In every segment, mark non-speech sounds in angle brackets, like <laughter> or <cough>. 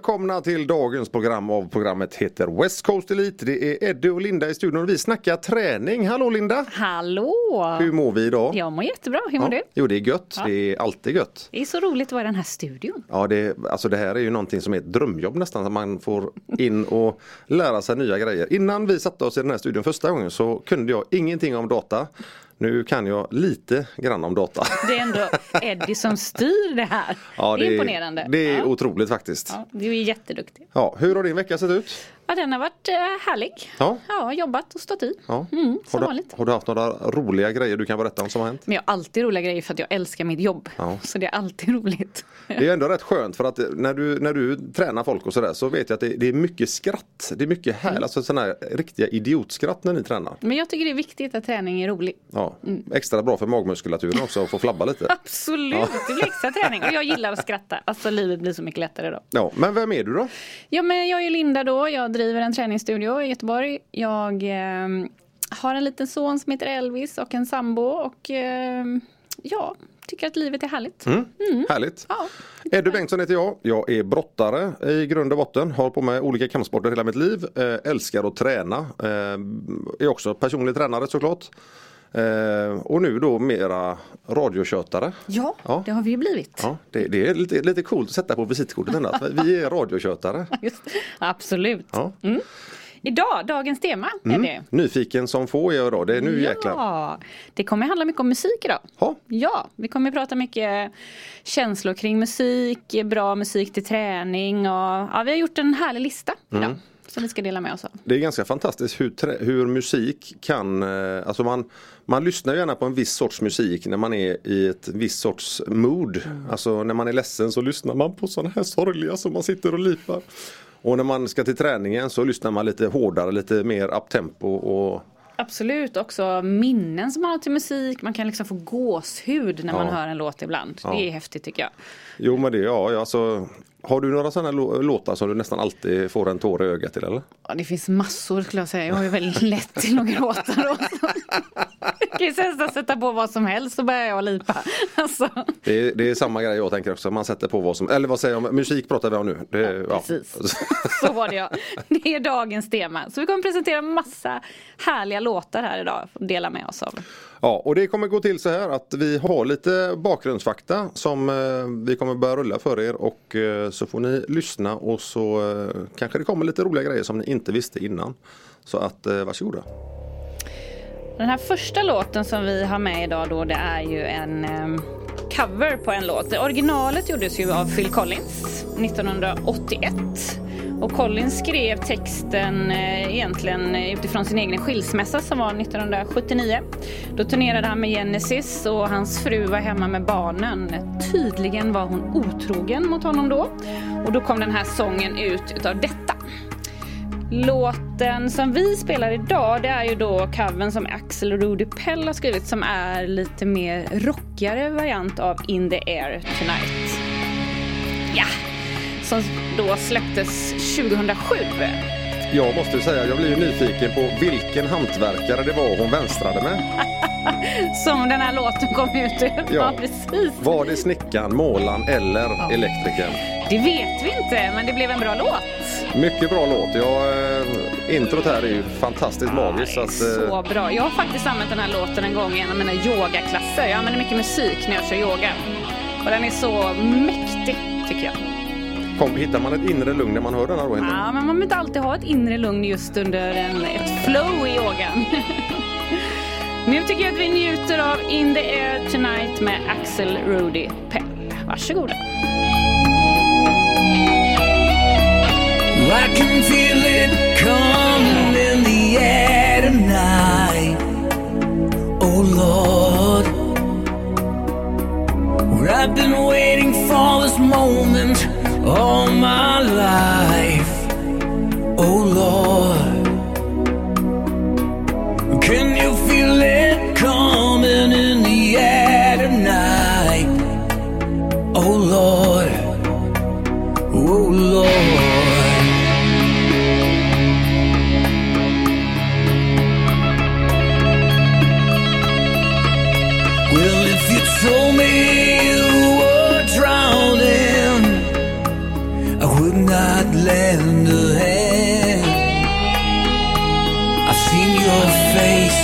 välkomna till dagens program av programmet heter West Coast Elite. Det är Eddie och Linda i studion och vi snackar träning. Hallå Linda! Hallå! Hur mår vi idag? Jag mår jättebra, hur mår ja. du? Jo det är gött, Ja. det är alltid gött. Det är så roligt att vara i den här studion. Ja, det, alltså det här är ju någonting som är ett drömjobb nästan. Att man får in och lära sig nya grejer. Innan vi satte oss i den här studion första gången så kunde jag ingenting om data. Nu kan jag lite grann om data. <laughs> Det är ändå Eddie som styr det här. Ja, det är imponerande. Det är ja. otroligt faktiskt. Ja, du är jätteduktig. Ja, hur har din vecka sett ut? Ja, den har varit eh, härlig. Ja. Ja, jobbat och stått i. Ja. Mm, har, du, har du haft några roliga grejer du kan berätta om som har hänt? Men jag har alltid roliga grejer för att jag älskar mitt jobb. Ja. Så det är alltid roligt. Det är ändå rätt skönt för att när du, när du tränar folk och sådär så vet jag att det, det är mycket skratt. Det är mycket Mm. här, alltså sådana här riktiga idiotskratt när ni tränar. Men jag tycker det är viktigt att träning är rolig. Ja, Extra bra för magmuskulaturen också att få flabba lite. <laughs> Absolut, det blir extra träning. Och jag gillar att skratta. Alltså livet blir så mycket lättare då. Ja, men vem är du då? Ja, men jag är Linda då. Jag driver en träningsstudio i Göteborg. Jag eh, har en liten son som heter Elvis och en sambo och eh, ja, tycker att livet är härligt. Mm. Härligt. Ja, Eddie Bengtsson heter jag. Jag är brottare i grund och botten. Har på med olika kampsporter hela mitt liv. Eh, älskar att träna. Eh, är också personlig tränare såklart. Eh, och nu då mera radiotjötare. ja, Ja. det har vi ju blivit. Ja, det, det är lite, lite coolt att sätta på visitkortet ändå. Vi är radiotjötare. <laughs> Just, absolut. Ja. Idag, dagens tema är Mm. det. Nyfiken som få är jag idag. Det är nu jäklar. Ja, det kommer handla mycket om musik idag. Ja. Ja, vi kommer prata mycket känslor kring musik, bra musik till träning och ja, vi har gjort en härlig lista idag. Mm. Som vi ska dela med oss av. Det är ganska fantastiskt hur, hur musik kan, eh, alltså man, man lyssnar gärna på en viss sorts musik när man är i ett visst sorts mood. Alltså när man är ledsen så lyssnar man på sådana här sorgliga som man sitter och lipar. Och när man ska till träningen så lyssnar man lite hårdare, lite mer uptempo och Absolut, också minnen som man har till musik. Man kan liksom få gåshud när man Ja. hör en låt ibland. Ja. Det är häftigt tycker jag. Jo men det, ja alltså Har du några sådana lå- låtar som du nästan alltid får en tår i ögat till eller? Ja, det finns massor skulle jag säga. Jag har ju väldigt <laughs> lätt till att gråta. Då. Jag kan ju nästan sätta på vad som helst så börjar jag lipa. Alltså. Det är, det är samma grej jag tänker också, man sätter på vad som, eller vad säger jag, musik pratar vi om nu. Det, ja. Precis, så var det ja. Det är dagens tema. Så vi kommer presentera massa härliga låtar här idag dela med oss av. Ja, och det kommer gå till så här att vi har lite bakgrundsfakta som eh, vi kommer börja rulla för er och eh, så får ni lyssna och så eh, kanske det kommer lite roliga grejer som ni inte visste innan. Så att varsågoda. Den här första låten som vi har med idag då det är ju en cover på en låt. Originalet gjordes ju av Phil Collins 1981. Och Collins skrev texten eh, egentligen utifrån sin egen skilsmässa som var 1979. Då turnerade han med Genesis och hans fru var hemma med barnen. Tydligen var hon otrogen mot honom då. Och då kom den här sången ut utav detta. Låten som vi spelar idag det är ju då covern som Axel och Rudy Pell har skrivit som är lite mer rockigare variant av In the Air Tonight. Ja, som då släpptes 2007. Jag måste säga, jag blir ju nyfiken på vilken hantverkare det var hon vänstrade med. <laughs> Som den här låten kom ut ur. Ja. Ja, precis. Var det snickaren, målaren eller elektrikern? Det vet vi inte, men det blev en bra låt. Mycket bra låt. Ja, eh, introt här är ju fantastiskt magiskt. Så Ja, att, eh, så bra. Jag har faktiskt använt den här låten en gång i en av mina yogaklasser. Jag använder mycket musik när jag kör yoga. Och den är så mäktig, tycker jag. Kom, hittar man ett inre lugn när man hör den här då? Ja, men man behöver inte alltid ha ett inre lugn just under en, ett flow i yogan. <laughs> nu tycker jag att vi njuter av In the Air Tonight med Axel Rudy Pell. Varsågoda. I can feel it coming in the air tonight. Oh Lord, I've been waiting for this moment all my life. Oh Lord, can you feel it lend a hand. I've seen your face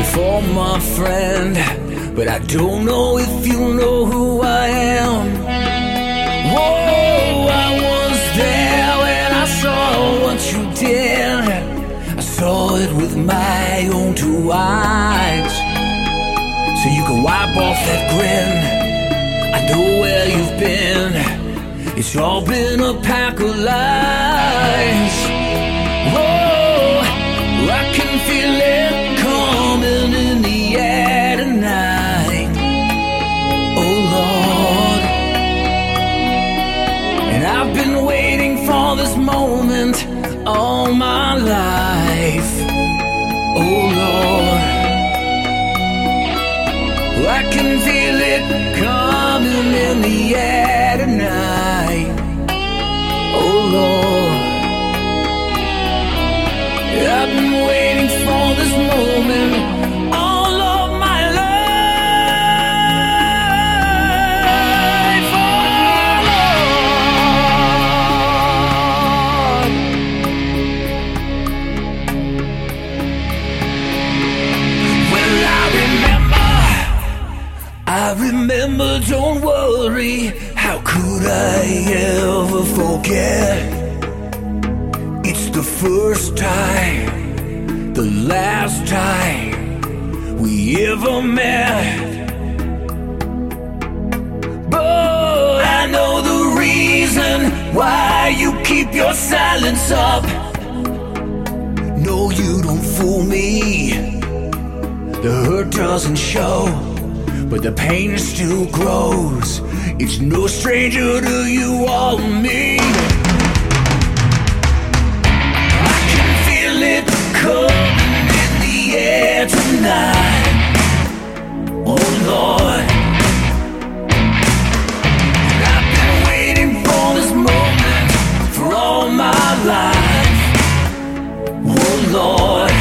before, my friend, but I don't know if you know who I am. Whoa, I was there when I saw what you did. I saw it with my own two eyes. So you can wipe off that grin. I know where you've been. It's all been a pack of lies. Whoa, I can feel it coming in the air tonight. Oh Lord. And I've been waiting for this moment all my life. Oh Lord. I can feel it coming in the air Lord. I've been waiting for this moment all of my life. Oh I remember, I remember, don't worry. Could I ever forget? It's the first time, the last time we ever met. But I know the reason why you keep your silence up. No, you don't fool me. The hurt doesn't show, but the pain still grows. It's no stranger to you or me. I can feel it coming in the air tonight. Oh Lord. I've been waiting for this moment for all my life. Oh Lord.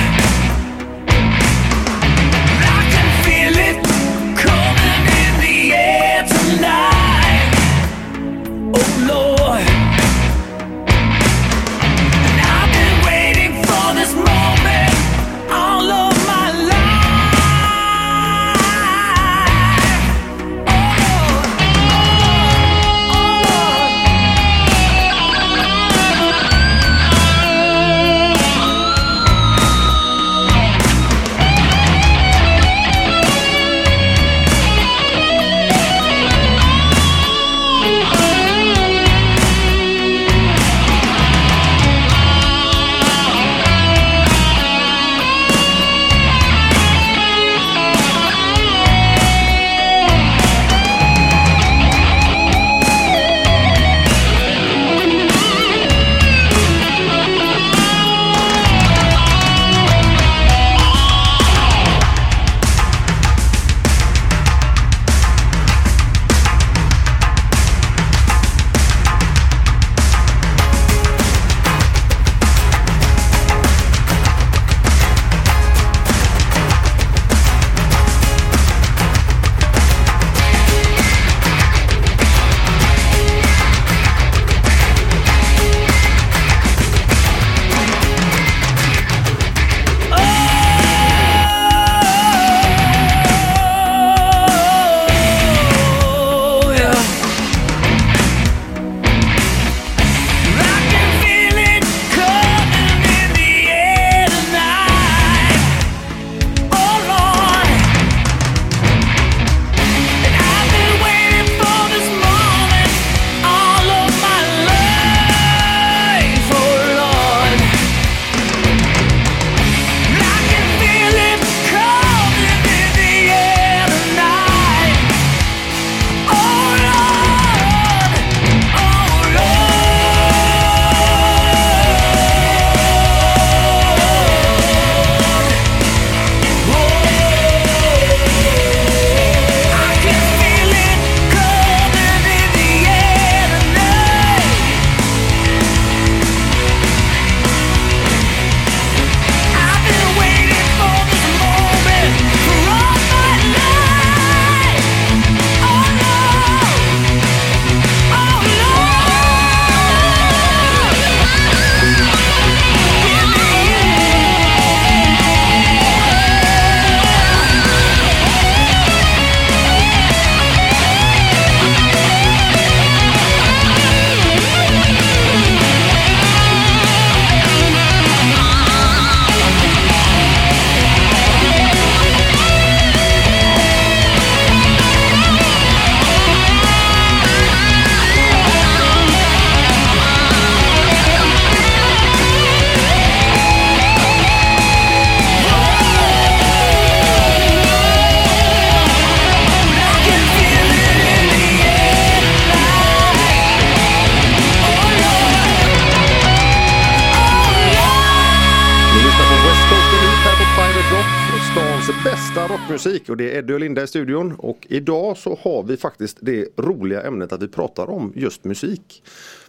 Linda i studion och idag så har vi faktiskt det roliga ämnet att vi pratar om just musik.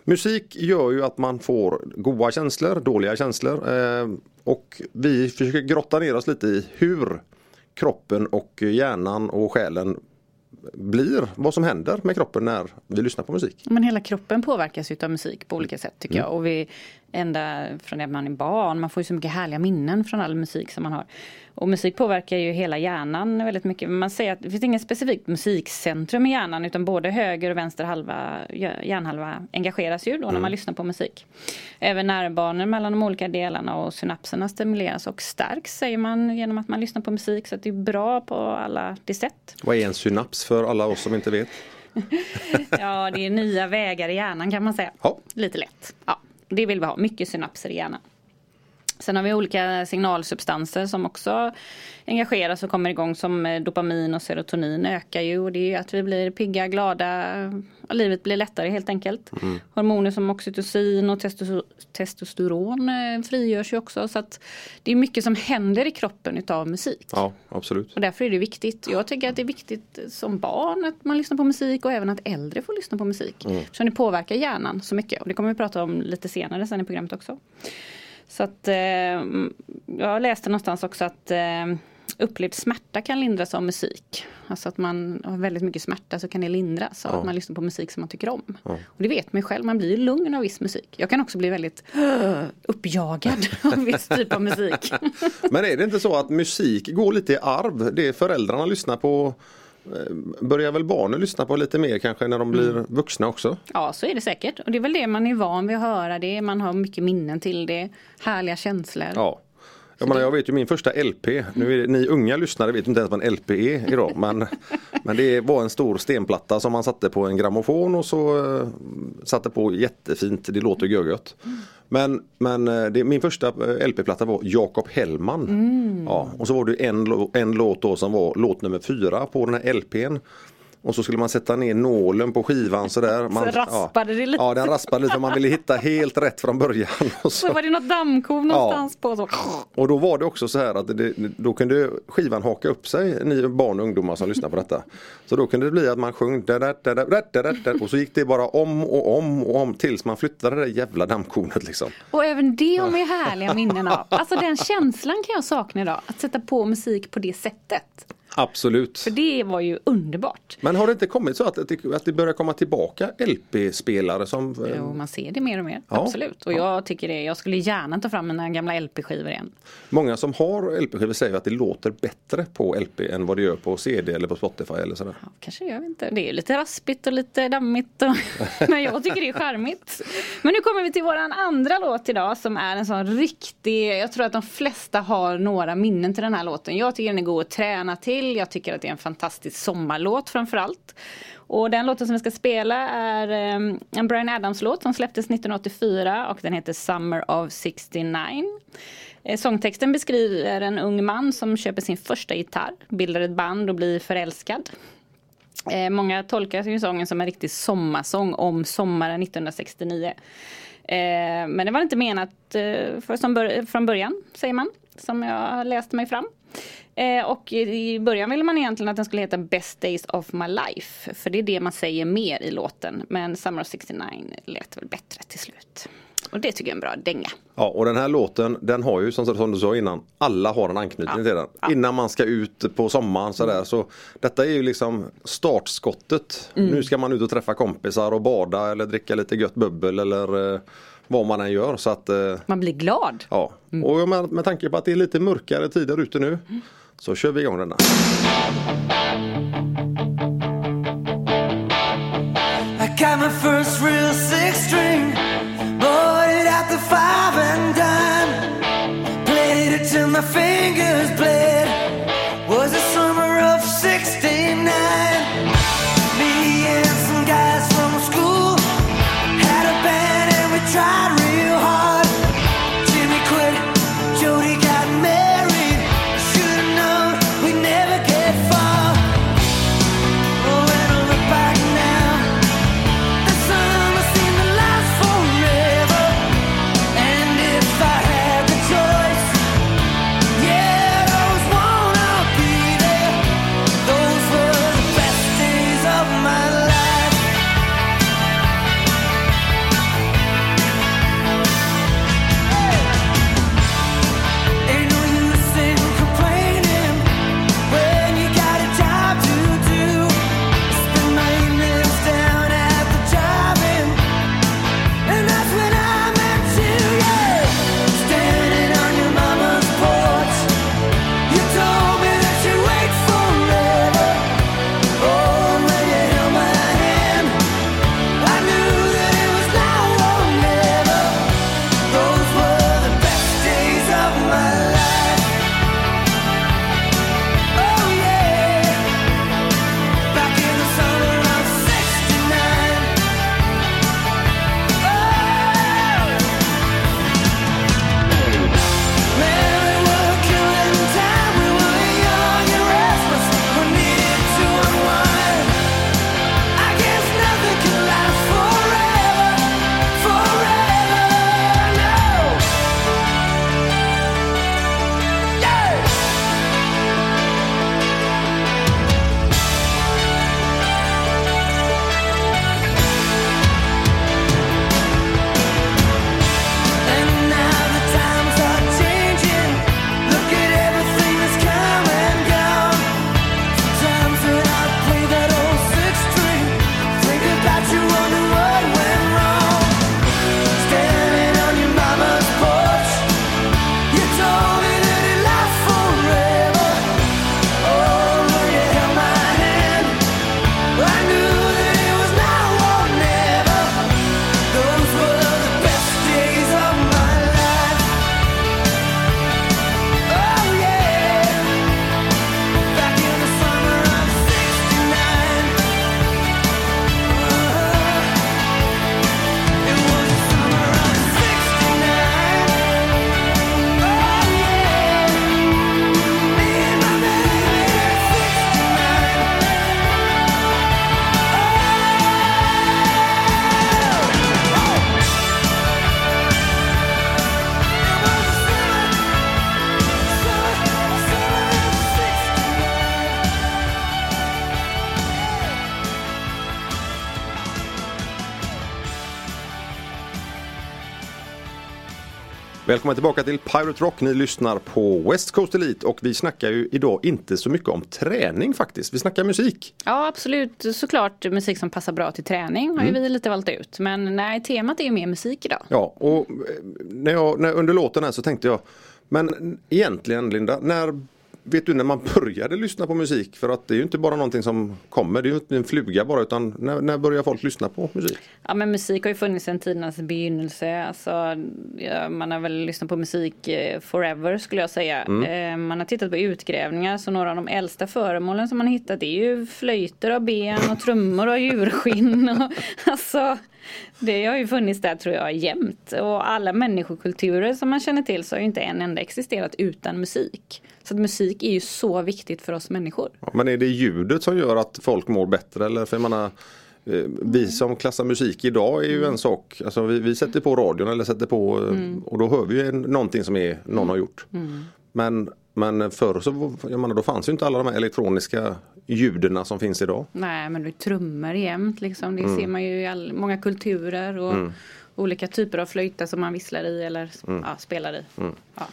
Musik gör ju att man får goda känslor, dåliga känslor eh, och vi försöker grotta ner oss lite i hur kroppen och hjärnan och själen blir, vad som händer med kroppen när vi lyssnar på musik. Men hela kroppen påverkas av musik på olika sätt tycker jag. Och vi, ända från det man är barn, man får ju så mycket härliga minnen från all musik som man har. Och musik påverkar ju hela hjärnan väldigt mycket. Man säger att det finns inget specifikt musikcentrum i hjärnan utan både höger och vänster halva, hjärnhalva engageras ju då mm. när man lyssnar på musik. Även nervbanor mellan de olika delarna och synapserna stimuleras och stärks säger man genom att man lyssnar på musik. Så det är bra på alla de sätt. Vad är en synaps för alla oss som inte vet? <laughs> ja, det är nya vägar i hjärnan kan man säga. Ja. Lite lätt. Ja, det vill vi ha, mycket synapser i hjärnan. Sen har vi olika signalsubstanser som också engageras och kommer igång som eh, dopamin och serotonin ökar ju och det är att vi blir pigga, glada, livet blir lättare helt enkelt. Mm. Hormoner som oxytocin och testosteron eh, frigörs ju också så att det är mycket som händer i kroppen utav musik. Ja, absolut. Och därför är det viktigt. Jag tycker att det är viktigt som barn att man lyssnar på musik och även att äldre får lyssna på musik. Mm. Så det påverkar hjärnan så mycket och det kommer vi prata om lite senare sen i programmet också. Så att eh, jag läste någonstans också att eh, upplevd smärta kan lindras av musik. Alltså att man har väldigt mycket smärta så kan det lindras av ja. att man lyssnar på musik som man tycker om. Ja. Och det vet man själv, man blir lugn av viss musik. Jag kan också bli väldigt <gasps> uppjagad <laughs> av viss typ av musik. <laughs> Men är det inte så att musik går lite i arv? Det föräldrarna lyssnar på börjar väl barnen lyssna på lite mer kanske när de blir mm. vuxna också? Ja så är det säkert och det är väl det man är van vid att höra det. Man har mycket minnen till det. Härliga känslor. Ja. Jag, menar, jag vet ju min första LP, nu är det, ni unga lyssnare vet inte ens vad en LP är idag men, men det var en stor stenplatta som man satte på en grammofon och så uh, satte på jättefint, det låter görgött. Men, men eh, det, min första eh, LP-platta var Jakob Hellman. Mm. Ja, och så var det en, en låt då som var låt nummer fyra på den här LPn. Och så skulle man sätta ner nålen på skivan sådär. Man, så raspade ja, det lite. Ja den raspade lite man ville hitta helt rätt från början. Och <laughs> så, så var det något dammkorn någonstans ja. på. Så. Och då var det också så här att det, då kunde skivan haka upp sig, ni barn och ungdomar som lyssnar på detta. Så då kunde det bli att man sjöng da, da, da, da, da, da, och så gick det bara om och om och om tills man flyttade det jävla dammkornet liksom. Och även det har vi härliga minnen av. Alltså den känslan kan jag sakna idag, att sätta på musik på det sättet. Absolut. För det var ju underbart. Men har det inte kommit så att att det börjar komma tillbaka LP-spelare som... Jo, man ser det mer och mer. Ja. Absolut. Och jag tycker det. Jag skulle gärna ta fram mina gamla LP-skivor igen. Många som har LP-skivor säger att det låter bättre på LP än vad det gör på CD eller på Spotify eller sådär. Ja, kanske gör inte. Det är lite raspigt och lite dammigt. Och <laughs> Men jag tycker det är charmigt. Men nu kommer vi till våran andra låt idag som är en sån riktig, jag tror att de flesta har några minnen till den här låten. Jag tycker den är god att träna till till. Jag tycker att det är en fantastisk sommarlåt framförallt. Och den låten som vi ska spela är ehm, en Brian Adams-låt som släpptes 1984 och den heter Summer of 69. Eh, sångtexten beskriver en ung man som köper sin första gitarr, bildar ett band och blir förälskad. Eh, många tolkar ju sången som en riktig sommarsång om sommaren 1969. Eh, men det var inte menat från början, säger man, som jag läste mig fram. Eh, och i början ville man egentligen att den skulle heta Best Days of My Life. För det är det man säger mer i låten. Men Summer of 69 lät väl bättre till slut. Och det tycker jag är en bra dänga. Ja och den här låten den har ju som, du sa innan Alla har en anknytning ja. till den. Ja. Innan man ska ut på sommaren sådär. Mm. Så detta är ju liksom startskottet. Mm. Nu ska man ut och träffa kompisar och bada eller dricka lite gött bubbel eller eh, vad man än gör. Så att, eh, man blir glad. Ja, mm. och med, med tanke på att det är lite mörkare tider ute nu mm. Så kör vi igång denna. I Välkommen tillbaka till Pirate Rock. Ni lyssnar på West Coast Elite och vi snackar ju idag inte så mycket om träning faktiskt. Vi snackar musik. Ja absolut, såklart musik som passar bra till träning har Mm. ju vi lite valt ut. Men nej, temat är ju mer musik idag. Ja, och eh, när jag, när, under låten här så tänkte jag Men egentligen Linda, när Vet du när man började lyssna på musik? För att det är ju inte bara någonting som kommer, det är ju inte en fluga bara utan när, när börjar folk lyssna på musik? Ja men musik har ju funnits sedan tidernas begynnelse. Alltså, ja, man har väl lyssnat på musik eh, forever skulle jag säga. Eh, man har tittat på utgrävningar så några av de äldsta föremålen som man har hittat är ju flöjter av ben och trummor av djurskinn. Och, <laughs> alltså, det har ju funnits där tror jag jämt. Och alla människokulturer som man känner till så har ju inte en enda existerat utan musik. Så musik är ju så viktigt för oss människor. Ja, men är det ljudet som gör att folk mår bättre? Eller för jag menar, eh, vi som klassar musik idag är ju en sak. Alltså vi, vi sätter på radion eller sätter på eh, och då hör vi ju någonting som är, någon har gjort. Men, men förr så jag menar, då fanns ju inte alla de här elektroniska ljuden som finns idag. Nej men det är trummor jämt liksom. Det ser man ju i all, många kulturer och olika typer av flöjter som man visslar i eller ja, spelar i. Ja.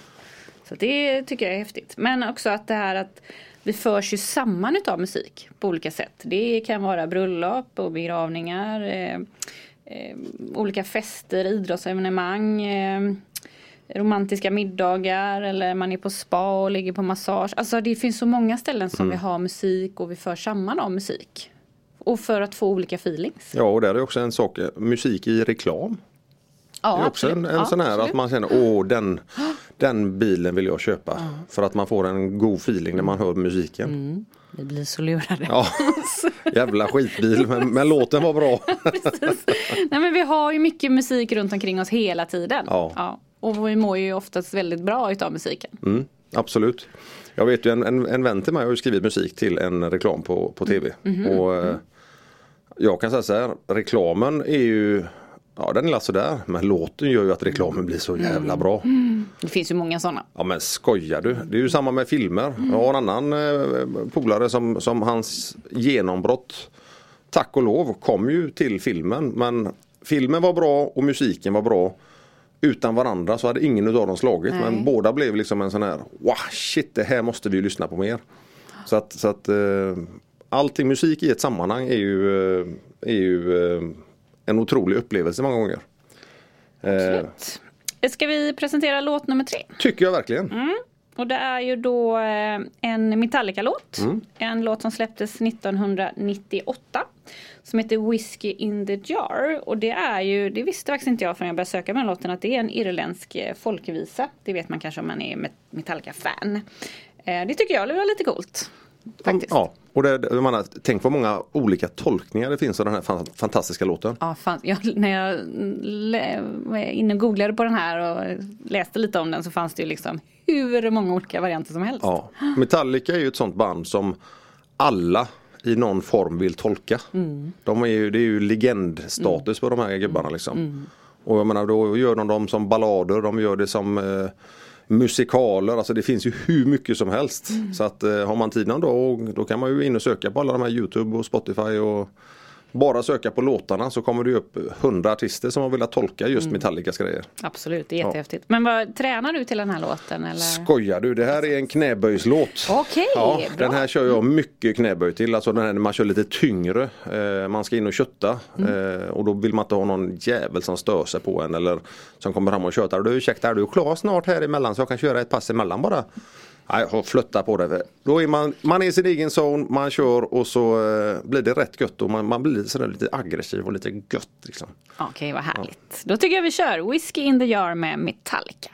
Så det tycker jag är häftigt. Men också att det här att vi förs ju samman utav musik på olika sätt. Det kan vara bröllop och begravningar, eh, eh, olika fester, idrottsevenemang, eh, romantiska middagar eller man är på spa och ligger på massage. Alltså det finns så många ställen som vi har musik och vi för samman av musik. Och för att få olika feelings. Ja och där är också en sak, musik i reklam. Ja, Det är också en, en Ja, sån här absolut. att man känner åh den, den bilen vill jag köpa. För att man får en god feeling när man hör musiken. Vi blir så lurade. Ja, <laughs> jävla skitbil men, men låten var bra. <laughs> Nej men vi har ju mycket musik runt omkring oss hela tiden. Ja. Och vi mår ju oftast väldigt bra utav musiken. Mm, absolut. Jag vet ju en, en, en vän till mig har ju skrivit musik till en reklam på, på tv. Och eh, Jag kan säga så här, reklamen är ju Ja den är la sådär men låten gör ju att reklamen blir så jävla bra. Det finns ju många sådana. Ja men skojar du? Det är ju samma med filmer. Jag har en annan eh, polare som, som hans genombrott Tack och lov kom ju till filmen men filmen var bra och musiken var bra. Utan varandra så hade ingen utav dem slagit Nej. men båda blev liksom en sån här Wow shit det här måste vi ju lyssna på mer. Så att, så att eh, allting musik i ett sammanhang är ju, eh, är ju en otrolig upplevelse många gånger. Eh, Ska vi presentera låt nummer tre? tycker jag verkligen. Och det är ju då eh, en Metallica-låt. Mm. En låt som släpptes 1998. Som heter Whiskey in the Jar. Och det är ju, det visste faktiskt inte jag förrän jag började söka med den låten, att det är en irländsk eh, folkvisa. Det vet man kanske om man är Met- Metallica-fan. Eh, det tycker jag var lite coolt. Faktiskt. Ja, och det, jag menar, tänk vad många olika tolkningar det finns av den här fan, fantastiska låten. Ja, fan, jag, när jag lä- var inne och googlade på den här och läste lite om den så fanns det ju liksom hur många olika varianter som helst. Ja. Metallica är ju ett sånt band som alla i någon form vill tolka. De är ju, det är ju legendstatus på de här gubbarna liksom. Och jag menar då gör de dem som ballader, de gör det som eh, musikaler, alltså det finns ju hur mycket som helst. Så att eh, har man tid någon dag då kan man ju in och söka på alla de här Youtube och Spotify och bara söka på låtarna så kommer det upp hundra artister som har velat tolka just Metallicas grejer. Absolut, det är jättehäftigt. Men vad, tränar du till den här låten? Eller? Skojar du? Det här är en knäböjslåt. Okej, ja, bra. Den här kör jag mycket knäböj till. Alltså den här när man kör lite tyngre. Eh, man ska in och kötta. Mm. Eh, och då vill man inte ha någon jävel som stör sig på en. Eller som kommer fram och tjötar. Du ursäkta, är du klar snart här emellan så jag kan köra ett pass emellan bara? Nej, jag flytta på det. Då är man, man är i sin egen zon, man kör och så eh, blir det rätt gött och man, man blir sådär lite aggressiv och lite gött. Liksom. Okej, vad härligt. Då tycker jag vi kör Whiskey in the Jar med Metallica.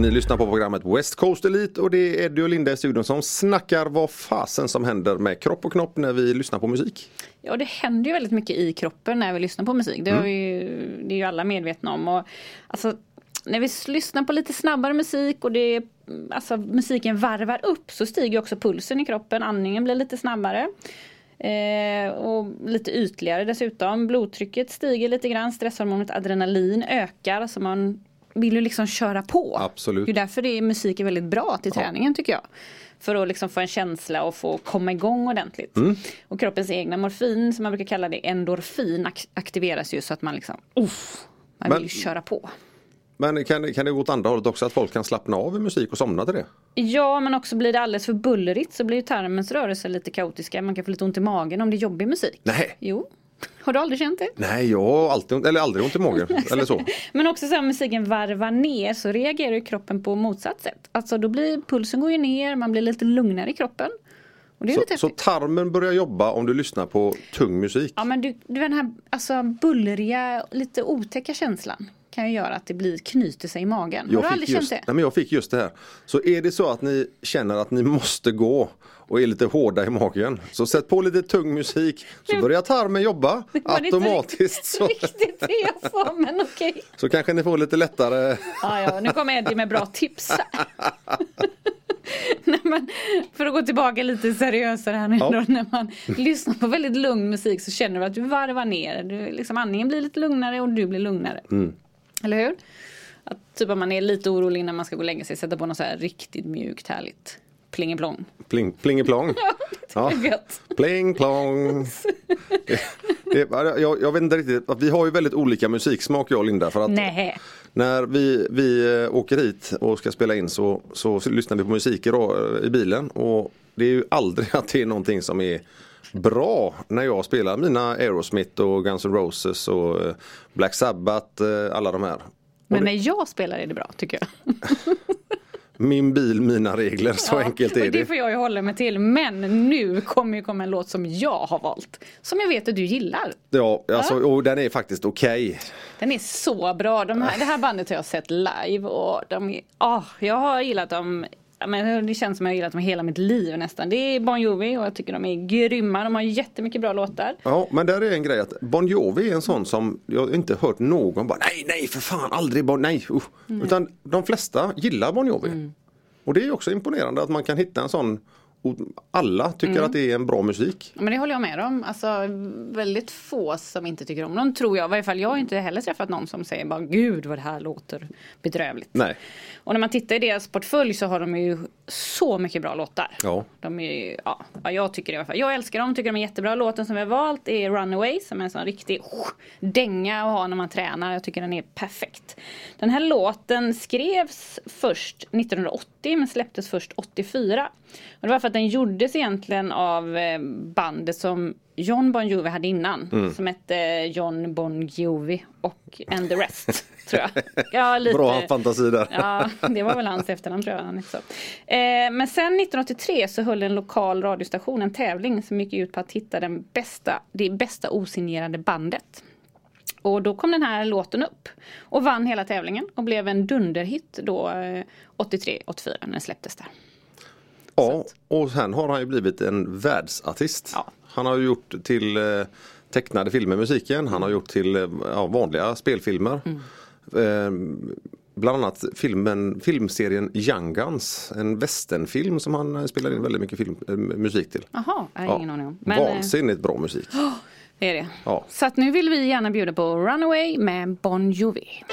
Ni lyssnar på programmet West Coast Elite och det är Eddie och Linda i studion som snackar vad fasen som händer med kropp och knopp när vi lyssnar på musik. Ja, det händer ju väldigt mycket i kroppen när vi lyssnar på musik. Det, vi ju, det är ju alla medvetna om. Och, alltså, när vi lyssnar på lite snabbare musik och det, alltså, musiken varvar upp så stiger också pulsen i kroppen. Andningen blir lite snabbare. Eh, och lite ytligare dessutom. Blodtrycket stiger lite grann. Stresshormonet adrenalin ökar. Så man vill ju liksom köra på. Absolut. Det är därför det är, musik är väldigt bra till träningen tycker jag. För att liksom få en känsla och få komma igång ordentligt. Mm. Och kroppens egna morfin, som man brukar kalla det, endorfin, ak- aktiveras ju så att man liksom, uff, man Men- vill ju köra på. Men kan, kan det gå åt andra hållet också att folk kan slappna av i musik och somna till det? Ja, men också blir det alldeles för bullrigt så blir ju tarmens rörelser lite kaotiska. Man kan få lite ont i magen om det är jobbig musik. Nej. Jo. Har du aldrig känt det? Nej, jag har alltid, eller aldrig ont i magen. <laughs> eller så. Men också så här, musiken varvar ner så reagerar ju kroppen på motsatt sätt. Alltså då blir pulsen går ju ner, man blir lite lugnare i kroppen. Det Så, så tarmen börjar jobba om du lyssnar på tung musik. Ja men du, du den här alltså, bullriga, lite otäcka känslan kan ju göra att det blir, knyter sig i magen. Har Jag du fick, aldrig just, känt nej, men jag fick just det här. Så är det så att ni känner att ni måste gå och är lite hårda i magen. Så sätt på lite tung musik så börjar tarmen jobba automatiskt. Så, riktigt, det jag sa men okej. så kanske ni får lite lättare. Ja, ja, nu kommer Eddie med bra tips. <laughs> Nej, men för att gå tillbaka lite seriösare här nu Ja. då, när man lyssnar på väldigt lugn musik så känner du att du varvar ner. Du, liksom, andningen blir lite lugnare och du blir lugnare. Mm. Eller hur? Att typ om man är lite orolig när man ska gå och lägga sig, sätta på något så här riktigt mjukt härligt plingeplong. Pling, plingeplong. <laughs> Ja. Gött. Pling plong. Det, jag, jag vet inte riktigt, vi har ju väldigt olika musiksmak jag och Linda. För att Nej. När vi, vi eh, åker hit och ska spela in så, så lyssnar vi på musik i, ra- i bilen och det är ju aldrig <laughs> att det är någonting som är bra när jag spelar mina Aerosmith och Guns N' Roses och eh, Black Sabbath, eh, alla de här. Men när jag spelar är det bra tycker jag. <laughs> Min bil, mina regler, så Ja, enkelt är det det. får jag ju hålla mig till. Men nu kommer ju komma en låt som jag har valt. Som jag vet att du gillar. Ja, alltså, och den är faktiskt okej. Den är så bra. De här, det här bandet har jag sett live och de ah, jag har gillat dem. Men det känns som jag har gillat dem hela mitt liv nästan. Det är Bon Jovi och jag tycker de är grymma. De har jättemycket bra låtar. Ja, men där är en grej att Bon Jovi är en sån som jag inte hört någon bara nej, nej för fan, aldrig Bon, nej. usch." Utan de flesta gillar Bon Jovi. Och det är också imponerande att man kan hitta en sån och alla tycker att det är en bra musik. Men det håller jag med om. Alltså väldigt få som inte tycker om dem tror jag. I varje fall jag har inte heller träffat någon som säger bara gud vad det här låter bedrövligt. Nej. Och när man tittar i deras portfölj så har de ju så mycket bra låtar. Ja. De är ju, ja, ja, jag tycker det i alla fall. Jag älskar dem, tycker de är jättebra. Låten som vi har valt är Runaway som är en sån riktig oh, dänga att ha när man tränar. Jag tycker den är perfekt. Den här låten skrevs först 1980 men släpptes först 84. Och det var för att den gjordes egentligen av eh, bandet som John Bon Jovi hade innan. Mm. Som hette John Bon Jovi och And the Rest. <laughs> tror jag. Ja, lite. Bra fantasi där. Ja, det var väl hans efternamn tror jag. Han. Eh, men sen 1983 så höll en lokal radiostation en tävling som gick ut på att hitta den bästa, det bästa osignerade bandet. Och då kom den här låten upp och vann hela tävlingen och blev en dunderhit då eh, 83-84 när den släpptes där. Ja, och sen har han ju blivit en världsartist. Ja. Han har gjort till eh, tecknade filmer musiken, han har gjort till eh, ja, vanliga spelfilmer. Eh, bland annat filmen, filmserien Young Guns, en westernfilm som han eh, spelar in väldigt mycket film, musik till. Jaha, Ja, ingen aning om. Men, Vansinnigt bra musik. <gasps> det är det. Ja. Så att nu vill vi gärna bjuda på Runaway med Bon Jovi.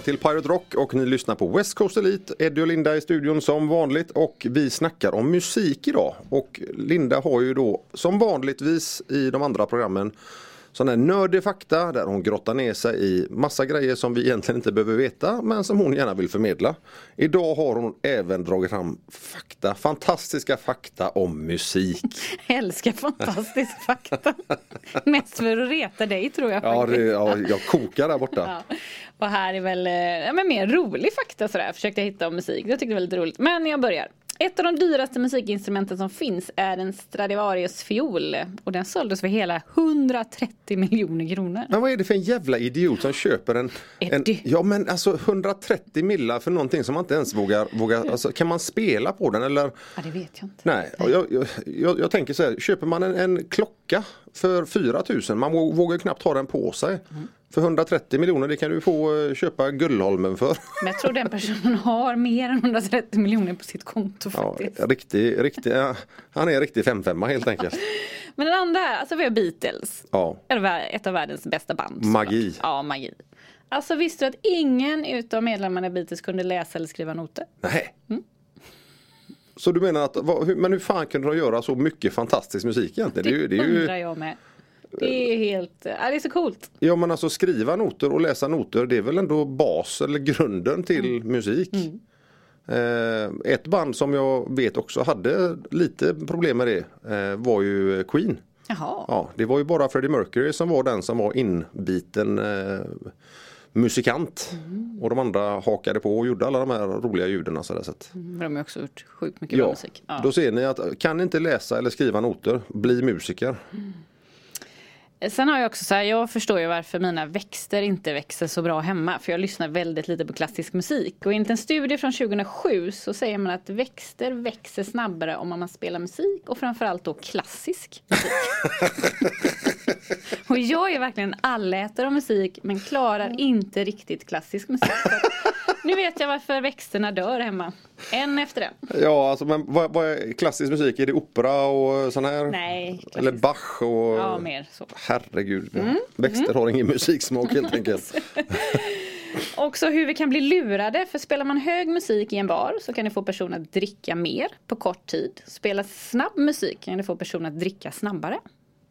Tillbaka till Pirate Rock och ni lyssnar på West Coast Elite. Eddie och Linda i studion som vanligt och vi snackar om musik idag. Och Linda har ju då som vanligtvis i de andra programmen sån här nördig fakta där hon grottar ner sig i massa grejer som vi egentligen inte behöver veta men som hon gärna vill förmedla. Idag har hon även dragit fram fakta, fantastiska fakta om musik. <laughs> Jag älskar fantastisk fakta. <laughs> Mest för att reta dig tror jag. Ja, det, ja jag kokar där borta. <laughs> Ja. Och här är väl eh, ja, men mer rolig fakta sådär. Försökte jag hitta om musik. Jag tyckte det var lite roligt. Men jag börjar. Ett av de dyraste musikinstrumenten som finns är en Stradivarius fiol. Och den såldes för hela 130 miljoner kronor. Men vad är det för en jävla idiot som köper en, en. Ja men alltså 130 millar för någonting som man inte ens vågar, vågar alltså, kan man spela på den eller? Ja, det vet jag inte. Nej, jag, jag, jag, jag tänker så här, köper man en, en klocka för 4000, man vå- vågar knappt ha den på sig. Mm. För 130 miljoner det kan du få eh, köpa Gullholmen för. Men jag tror den personen har mer än 130 miljoner på sitt konto Ja, faktiskt. riktig, riktig, ja, han är en riktig 5-5 helt enkelt. <laughs> Men den andra, alltså vi har Beatles. Ja. Ett av världens bästa band. Magi. såklart. Ja, magi. Alltså visste du att ingen utav medlemmarna i Beatles kunde läsa eller skriva noter? Nej. Mm. Så du menar att, vad, hur, men hur fan kunde de göra så mycket fantastisk musik egentligen? Det, är ju, det är ju, undrar jag med. Det är helt, ja, det är så coolt. Ja men alltså skriva noter och läsa noter det är väl ändå bas eller grunden till Mm. musik. Eh, ett band som jag vet också hade lite problem med det eh, var ju Queen. Jaha. Ja, det var ju bara Freddie Mercury som var den som var inbiten eh, musikant. Mm. Och de andra hakade på och gjorde alla de här roliga ljuden. Så där, så att, Men de har också gjort sjukt mycket bra ja, musik. Ja. Då ser ni att kan ni inte läsa eller skriva noter, bli musiker. Sen har jag också så här, jag förstår ju varför mina växter inte växer så bra hemma. För jag lyssnar väldigt lite på klassisk musik. Och enligt en studie från 2007 så säger man att växter växer snabbare om man spelar musik och framförallt då klassisk musik. <laughs> och jag är verkligen en allätare av musik men klarar inte riktigt klassisk musik. Nu vet jag varför växterna dör hemma. En efter en. Ja, alltså, men vad, vad är klassisk musik? Är det opera och sån här? Nej, klassisk. Eller Bach och... Ja, mer så. Herregud, växter har ingen musiksmak helt <laughs> enkelt. <laughs> Också hur vi kan bli lurade. För spelar man hög musik i en bar så kan det få personer att dricka mer på kort tid. Spelar snabb musik kan det få personer att dricka snabbare.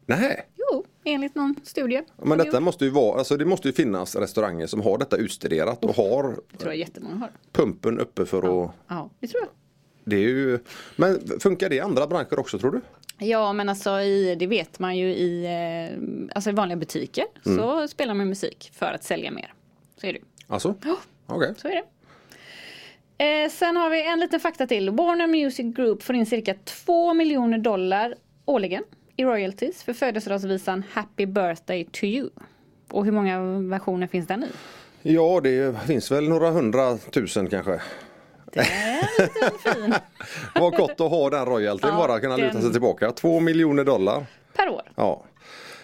Nej, Jo, enligt någon studie. men detta måste ju vara, alltså det måste ju finnas restauranger som har detta utstuderat och har Det tror jag jättemånga har. pumpen uppe för att Ja, det tror jag. Det är ju, men funkar det i andra branscher också tror du? Ja men alltså i, det vet man ju i, eh, alltså i vanliga butiker så spelar man musik för att sälja mer. Så är det. Alltså? Ja. Okej. Så är det. Eh, sen har vi en liten fakta till. Warner Music Group får in cirka 2 miljoner dollar årligen i royalties för födelsedagsvisan Happy Birthday to you. Och hur många versioner finns den i? Ja, det finns väl några hundratusen kanske. Det är fin <laughs> Vad gott att ha den royaltyn Ja, bara kunna luta den- sig tillbaka. Två miljoner dollar. per år. Ja.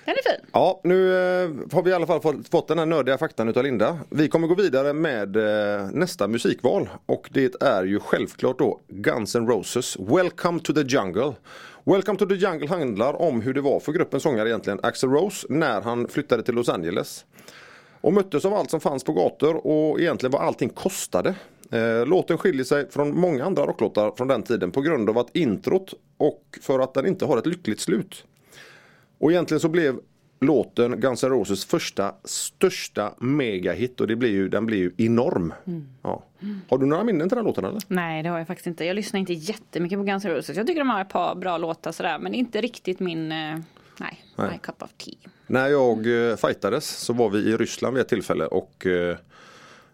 Den är fin. Ja, nu eh, har vi i alla fall fått, fått den här nördiga faktan utav Linda. Vi kommer gå vidare med eh, nästa musikval och det är ju självklart då Guns N' Roses Welcome to the Jungle. Welcome to the Jungle handlar om hur det var för gruppens sångare egentligen Axl Rose när han flyttade till Los Angeles. Och möttes av allt som fanns på gator och egentligen vad allting kostade. Eh, låten skiljer sig från många andra rocklåtar från den tiden på grund av att introt och för att den inte har ett lyckligt slut. Och egentligen så blev låten Guns N' Roses första största megahit och det blir ju, den blir ju enorm. Ja. Har du några minnen till den låten eller? Nej det har jag faktiskt inte. Jag lyssnar inte jättemycket på Guns N' Roses. Jag tycker de har ett par bra låtar sådär men inte riktigt min, eh, nej, my cup of tea. När jag eh, fightades så var vi i Ryssland vid ett tillfälle och eh,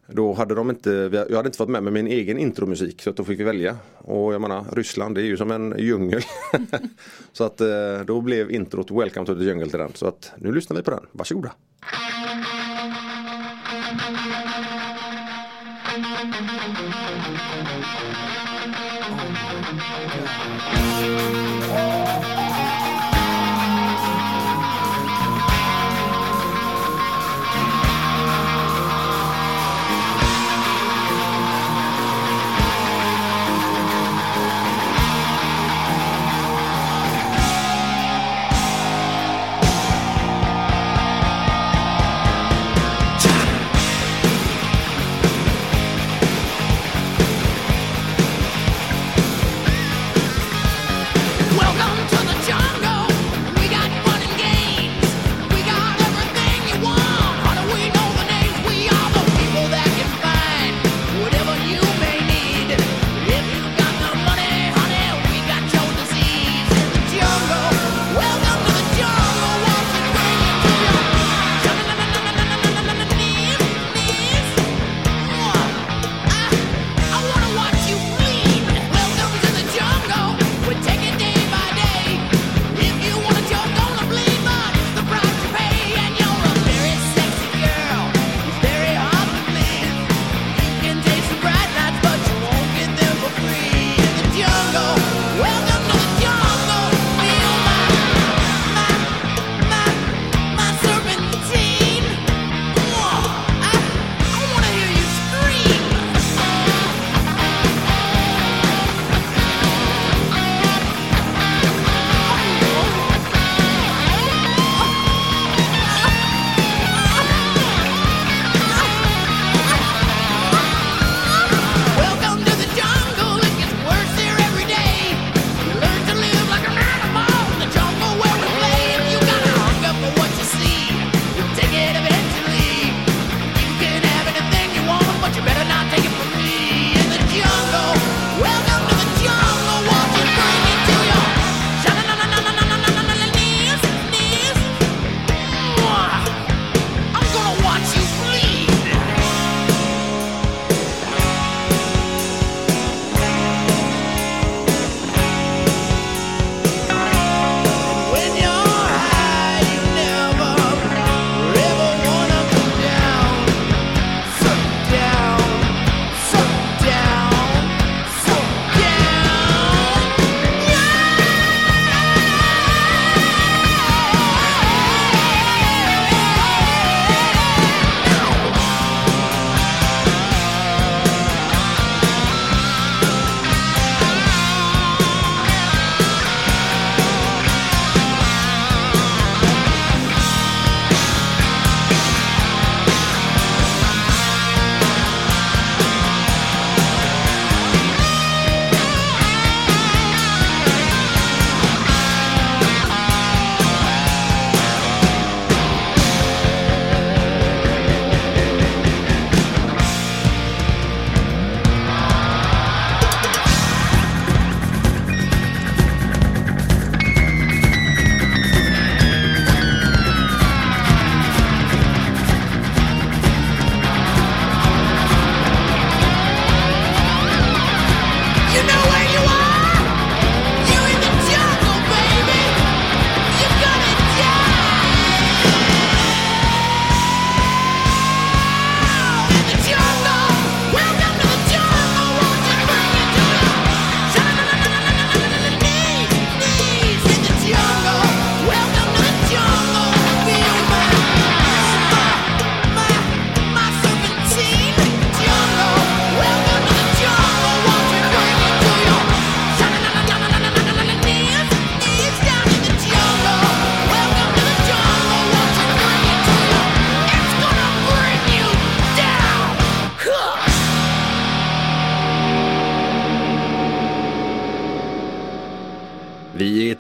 då hade de inte, jag hade inte fått med mig min egen intromusik så att då fick vi välja. Och jag menar Ryssland det är ju som en djungel. <laughs> så att eh, då blev introt Welcome to the Jungle till den. Så att nu lyssnar vi på den. Varsågoda.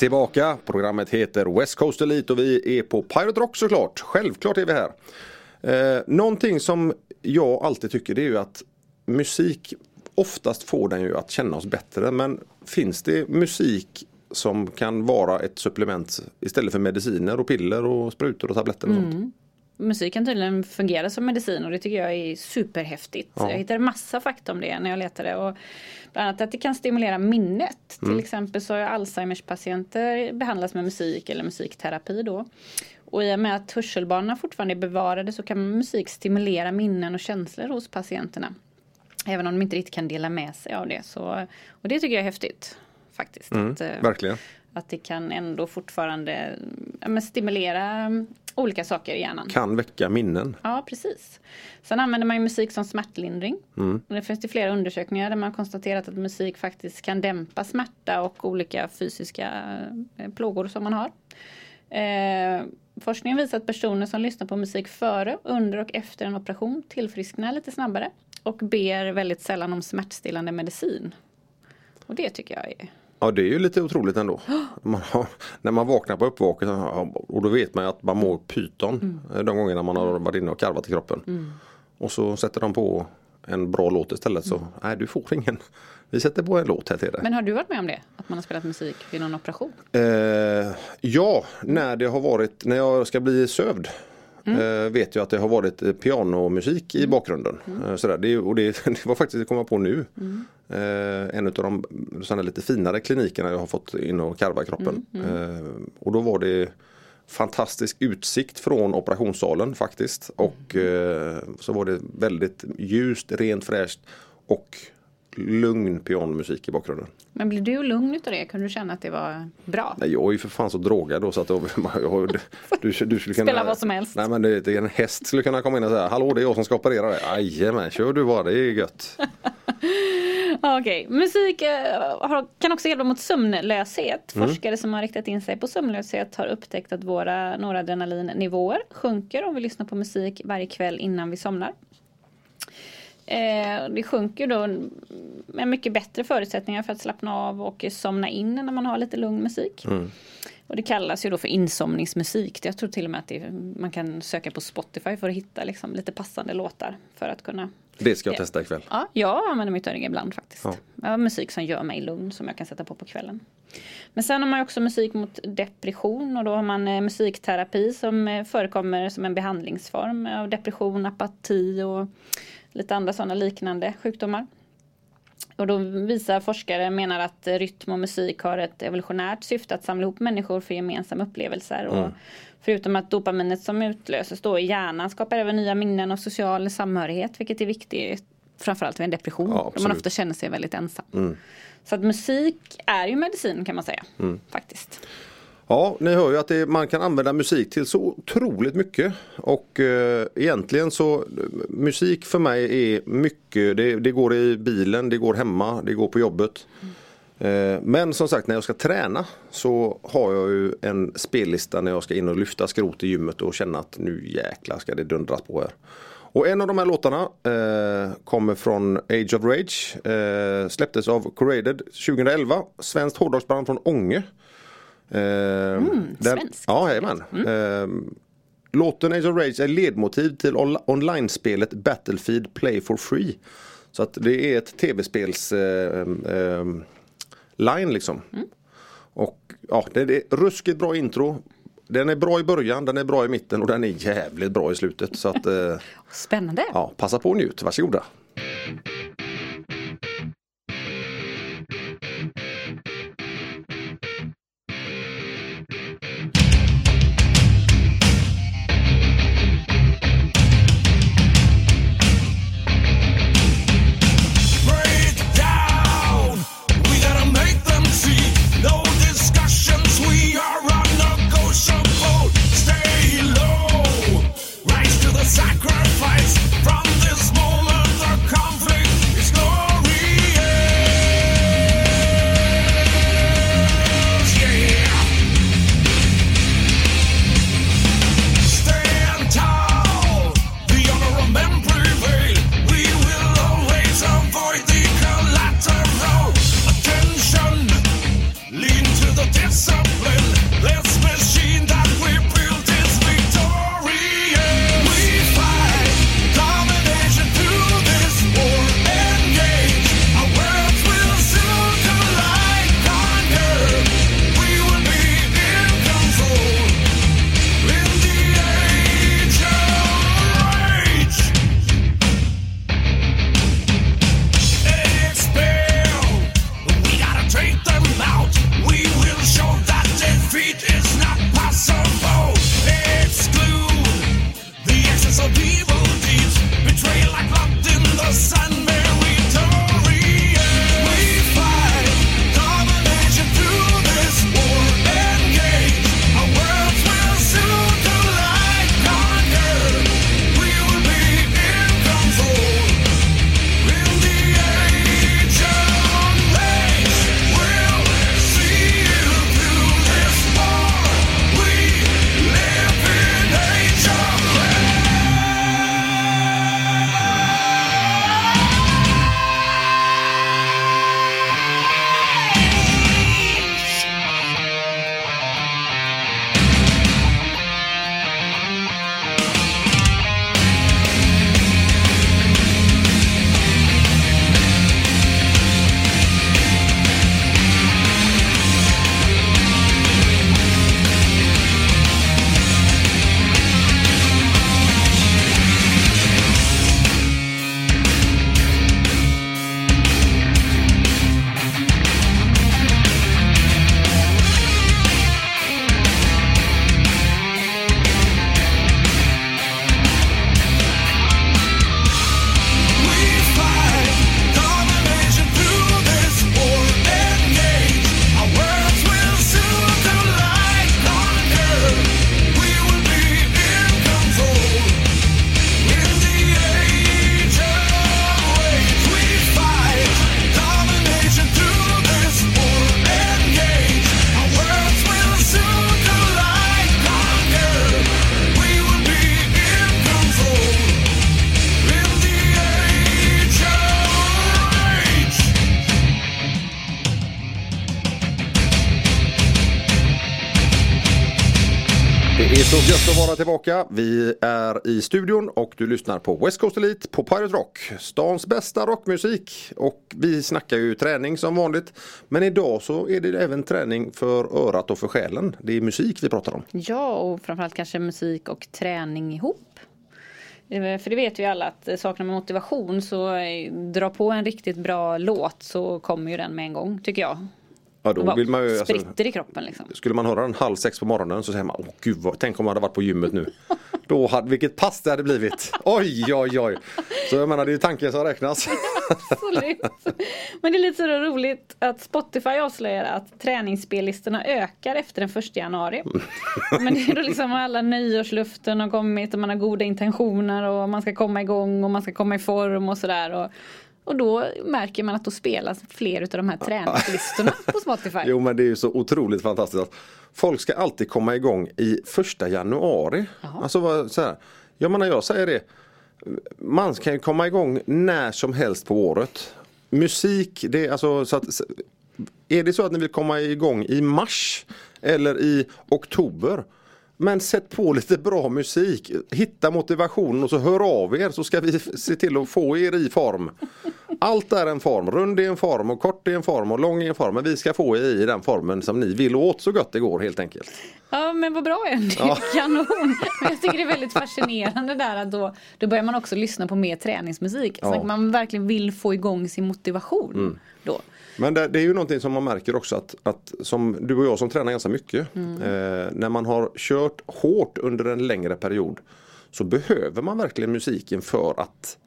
Tillbaka. Programmet heter West Coast Elite och vi är på Pirate Rock såklart. Självklart är vi här. Eh, någonting som jag alltid tycker det är ju att musik oftast får den ju att känna oss bättre. Men finns det musik som kan vara ett supplement istället för mediciner och piller och sprutor och tabletter och sånt? Musik kan tydligen fungera som medicin och det tycker jag är superhäftigt. Ja. Jag hittade massa fakta om det när jag letade. Och bland annat att det kan stimulera minnet. Mm. Till exempel så har Alzheimers patienter behandlats med musik eller musikterapi då. Och i och med att hörselbanorna fortfarande är bevarade så kan musik stimulera minnen och känslor hos patienterna. Även om de inte riktigt kan dela med sig av det. Så, och det tycker jag är häftigt. Faktiskt. att, eh, Mm, Verkligen. att det kan ändå fortfarande ja, stimulera mm, olika saker i hjärnan. Kan väcka minnen. Ja, precis. Sen använder man ju musik som smärtlindring. Och det finns det flera undersökningar där man konstaterat att musik faktiskt kan dämpa smärta och olika fysiska eh, plågor som man har. Eh, forskningen visar att personer som lyssnar på musik före, under och efter en operation tillfrisknar lite snabbare och ber väldigt sällan om smärtstillande medicin. Och det tycker jag är Ja det är ju lite otroligt ändå. Man har, när man vaknar på uppvaket och då vet man ju att man mår pyton de gångerna man har varit inne och karvat i kroppen. Och så sätter de på en bra låt istället så nej du får ingen. Vi sätter på en låt här till dig. Men har du varit med om det? Att man har spelat musik vid någon operation? Eh, ja, när det har varit, när jag ska bli sövd. Eh, vet jag att det har varit eh, pianomusik i bakgrunden. Eh, sådär. Det, och det, <laughs> det var faktiskt, det jag på nu. Eh, en av de sådana lite finare klinikerna jag har fått in och karva kroppen. Eh, och då var det fantastisk utsikt från operationssalen faktiskt. Och så var det väldigt ljust, rent fräscht och lugn pianomusik i bakgrunden. Men blir du lugn utav det? Kunde du känna att det var bra? Nej, jag är ju för fan så drogad då så att <laughs> jag, jag, du, du skulle kunna Spela vad som helst. Nej men det, en häst skulle kunna komma in och säga Hallå det är jag som ska operera dig. Jajamän, kör du bara, det är gött. <laughs> Okej, musik eh, kan också hjälpa mot sömnlöshet. Forskare som har riktat in sig på sömnlöshet har upptäckt att våra noradrenalinnivåer sjunker om vi lyssnar på musik varje kväll innan vi somnar. Eh, det sjunker då med mycket bättre förutsättningar för att slappna av och somna in när man har lite lugn musik. Och det kallas ju då för insomningsmusik. Jag tror till och med att det, man kan söka på Spotify för att hitta liksom lite passande låtar för att kunna Det ska jag Ja. testa ikväll. Ja, jag använder mitt öra ibland faktiskt. Ja. Jag har musik som gör mig lugn som jag kan sätta på på kvällen. Men sen har man också musik mot depression och då har man eh, musikterapi som eh, förekommer som en behandlingsform av depression, apati och lite andra sådana liknande sjukdomar. Och då visar forskare menar att rytm och musik har ett evolutionärt syfte att samla ihop människor för gemensamma upplevelser. Och förutom att dopaminet som utlöses då i hjärnan skapar även nya minnen och social samhörighet vilket är viktigt framförallt vid en depression. Ja, då man ofta känner sig väldigt ensam. Så att musik är ju medicin kan man säga. Faktiskt. Ja, ni hör ju att det, man kan använda musik till så otroligt mycket. Och eh, egentligen så eh, musik för mig är mycket, det, det går i bilen, det går hemma, det går på jobbet. Eh, men som sagt när jag ska träna så har jag ju en spellista när jag ska in och lyfta skrot i gymmet och känna att nu jäklar ska det dundras på här. Och en av de här låtarna eh, kommer från Age of Rage. Eh, släpptes av Corraded 2011. Svenskt hårdrocksband från Ånge. Eh, den- svenskt. Ja, jajamän. Eh, låten Age of Rage är ledmotiv till on- online-spelet Battlefield Play for Free. Så att det är ett tv-spels eh, eh, line liksom. Och ja, det är ruskigt bra intro. Den är bra i början, den är bra i mitten och den är jävligt bra i slutet. Så att eh, <laughs> Spännande. ja, passa på och njut, varsågoda. Break Välkomna tillbaka. Vi är i studion och du lyssnar på West Coast Elite på Pirate Rock. Stans bästa rockmusik. Och vi snackar ju träning som vanligt. Men idag så är det även träning för örat och för själen. Det är musik vi pratar om. Ja, och framförallt kanske musik och träning ihop. Eh, för det vet ju alla att saknar man motivation så eh, dra på en riktigt bra låt så kommer ju den med en gång tycker jag. Ja, då vill man ju, alltså, spritter i kroppen liksom. skulle man höra den halv sex på morgonen så säger man Åh gud, vad, tänk om man hade varit på gymmet nu. <laughs> Då hade, vilket pass det hade blivit. Oj, oj, oj. Så jag menar det är ju tanken som räknas. <laughs> Absolut. Men det är lite så roligt att Spotify avslöjar att träningsspellistorna ökar efter den 1 januari. Men det är då liksom alla nyårsluften har kommit och man har goda intentioner och man ska komma igång och man ska komma i form och sådär. Och, då märker man att då spelas fler av de här träningslistorna <laughs> på Spotify. Jo men det är ju så otroligt fantastiskt att folk ska alltid komma igång i första januari. Alltså så här, jag menar jag säger det. Man kan ju komma igång när som helst på året. Musik, det är alltså så att är det så att ni vill komma igång i mars eller i oktober men sätt på lite bra musik, hitta motivationen och så hör av er så ska vi se till att få er i form. Allt är en form, rund är en form och kort är en form och lång är en form. Men vi ska få er i den formen som ni vill åt så gott det går helt enkelt. Ja men vad bra är det? Ja. Kanon! Men jag tycker det är väldigt fascinerande där att då, då börjar man också lyssna på mer träningsmusik. Så Ja. att man verkligen vill få igång sin motivation. Då. Men det, det är ju någonting som man märker också att, att som du och jag som tränar ganska mycket. Eh, när man har kört hårt under en längre period så behöver man verkligen musiken för att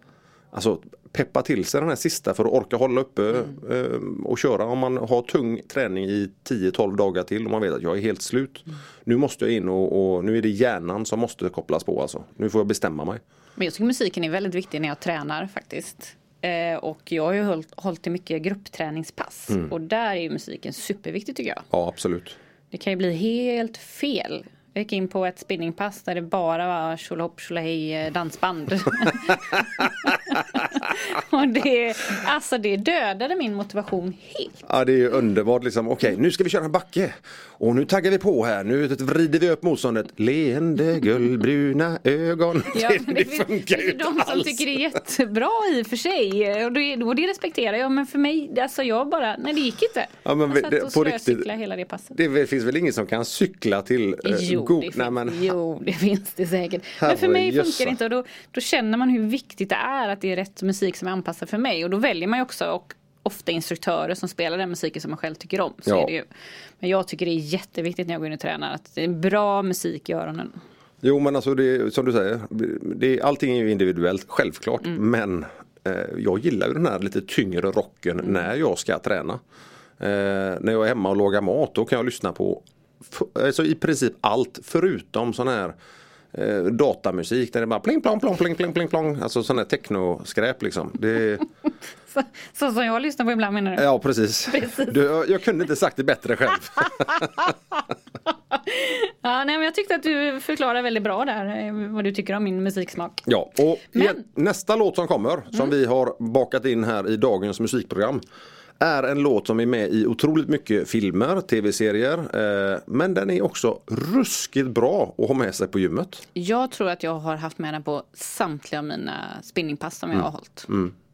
Alltså peppa till sig den här sista för att orka hålla uppe eh, och köra. Om man har tung träning i 10-12 dagar till och man vet att jag är helt slut. Nu måste jag in och, och nu är det hjärnan som måste kopplas på alltså. Nu får jag bestämma mig. Men jag tycker musiken är väldigt viktig när jag tränar faktiskt. Eh, och jag har ju hållit, hållit i mycket gruppträningspass. Och där är ju musiken superviktig tycker jag. Ja absolut. Det kan ju bli helt fel. Jag gick in på ett spinningpass där det bara var tjolahopp tjolahej eh, dansband. <laughs> och det, alltså det dödade min motivation helt. Ja det är ju underbart liksom. Okej nu ska vi köra en backe. Och nu taggar vi på här. Nu vrider vi upp motståndet. Leende guldbruna ögon. <laughs> Ja, det, det funkar ju det är inte de som alls. tycker det är jättebra i och för sig. Och det, och det respekterar jag. Men för mig, alltså jag bara, nej det gick inte. Ja, men jag satt det- och på riktigt- hela det passet. Det finns väl ingen som kan cykla till eh, Jo, god... det finns, men, jo, det finns det säkert. Men för mig funkar det inte och då, då känner man hur viktigt det är att det är rätt musik som är anpassad för mig. Och då väljer man ju också och ofta instruktörer som spelar den musiken som man själv tycker om. Så Ja. är det ju. Men jag tycker det är jätteviktigt när jag går in och tränar att det är bra musik i öronen. Jo men alltså det som du säger. Det, allting är ju individuellt, självklart. Mm. Men eh, jag gillar ju den här lite tyngre rocken Mm. när jag ska träna. Eh, när jag är hemma och lagar mat då kan jag lyssna på alltså i princip allt förutom sån här eh, datamusik där det bara pling plong plong pling pling pling plong. Alltså sån här technoskräp liksom. Det, <laughs> Så, så som jag lyssnar på ibland menar du? ja precis. Du, jag, jag kunde inte sagt det bättre själv. <laughs> Ja, nej, men jag tyckte att du förklarade väldigt bra där eh, vad du tycker om min musiksmak. Ja, och Men- nästa låt som kommer, som vi har bakat in här i dagens musikprogram, är en låt som är med i otroligt mycket filmer, tv-serier, eh, men den är också ruskigt bra att ha med sig på gymmet. Jag tror att jag har haft med den på samtliga av mina spinningpass som Mm. jag har hållit.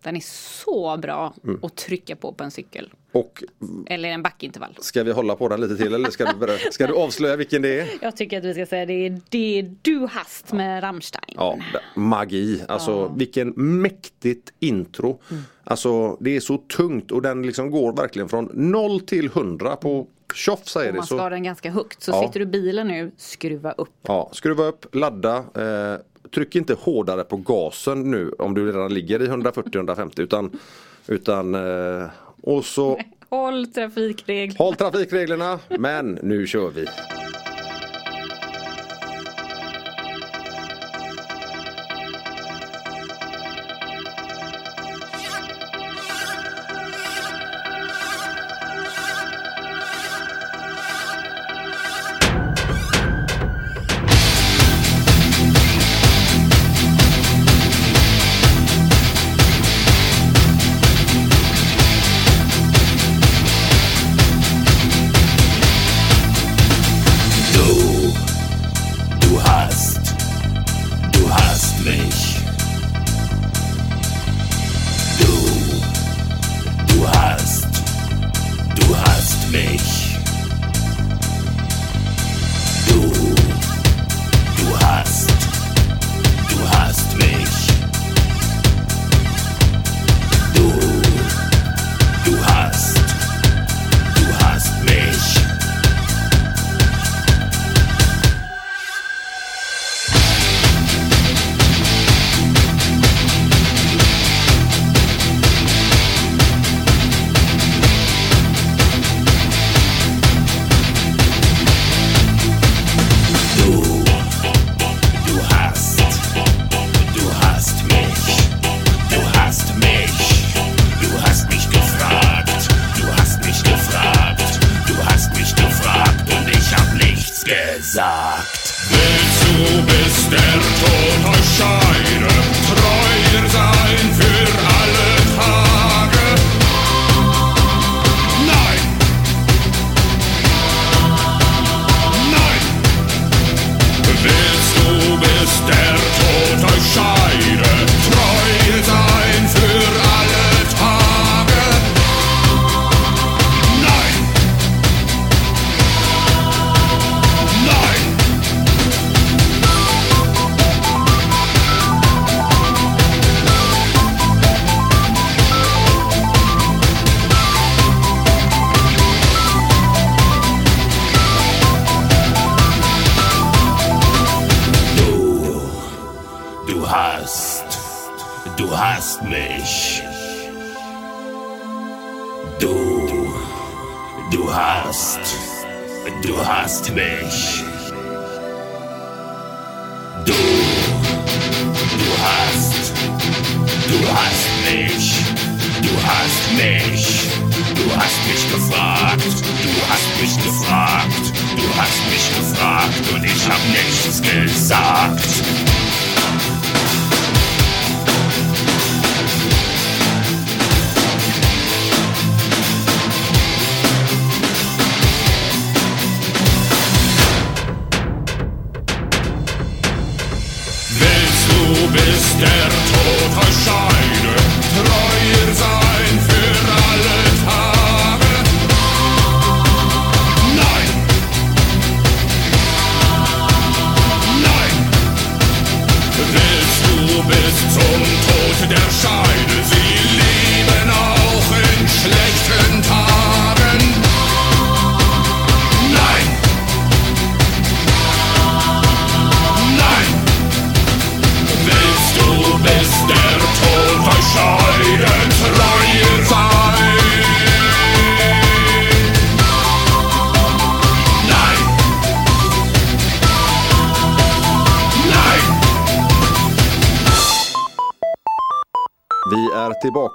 Den är så bra att trycka på på en cykel. Och Eller en backintervall. ska vi hålla på den lite till eller ska du, ska du avslöja vilken det är? Jag tycker att vi ska säga det är det du hast med Rammstein. Ja, det- magi. Alltså vilken mäktigt intro. Mm. Alltså det är så tungt och den liksom går verkligen från 0 till 100 på tjoff säger det. man ska Så, ha den ganska högt. Så Ja. sitter du i bilen nu, skruva upp. ja, skruva upp, ladda. Eh, tryck inte hårdare på gasen nu om du redan ligger i 140-150 utan, utan eh, och så Håll trafikregler. håll trafikreglerna men nu kör vi.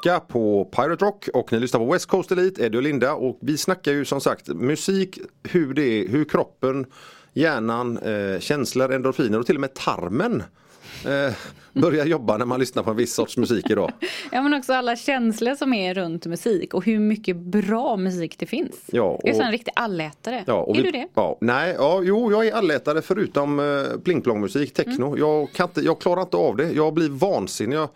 Tillbaka på Pirate Rock och ni lyssnar på West Coast Elite, Eddie och Linda och vi snackar ju som sagt musik, hur det är, hur kroppen, hjärnan, eh, känslor, endorfiner och till och med tarmen eh, börjar jobba när man lyssnar på en viss sorts musik idag. <laughs> Ja men också alla känslor som är runt musik och hur mycket bra musik det finns. Ja, Jag är och- en riktig allätare. Ja, och är vi- du det? Ja, nej, ja, jo, jag är allätare förutom eh, pling-plong-musik, techno. Mm. Jag, kan inte, jag klarar inte av det. Jag blir vansinnig. Jag,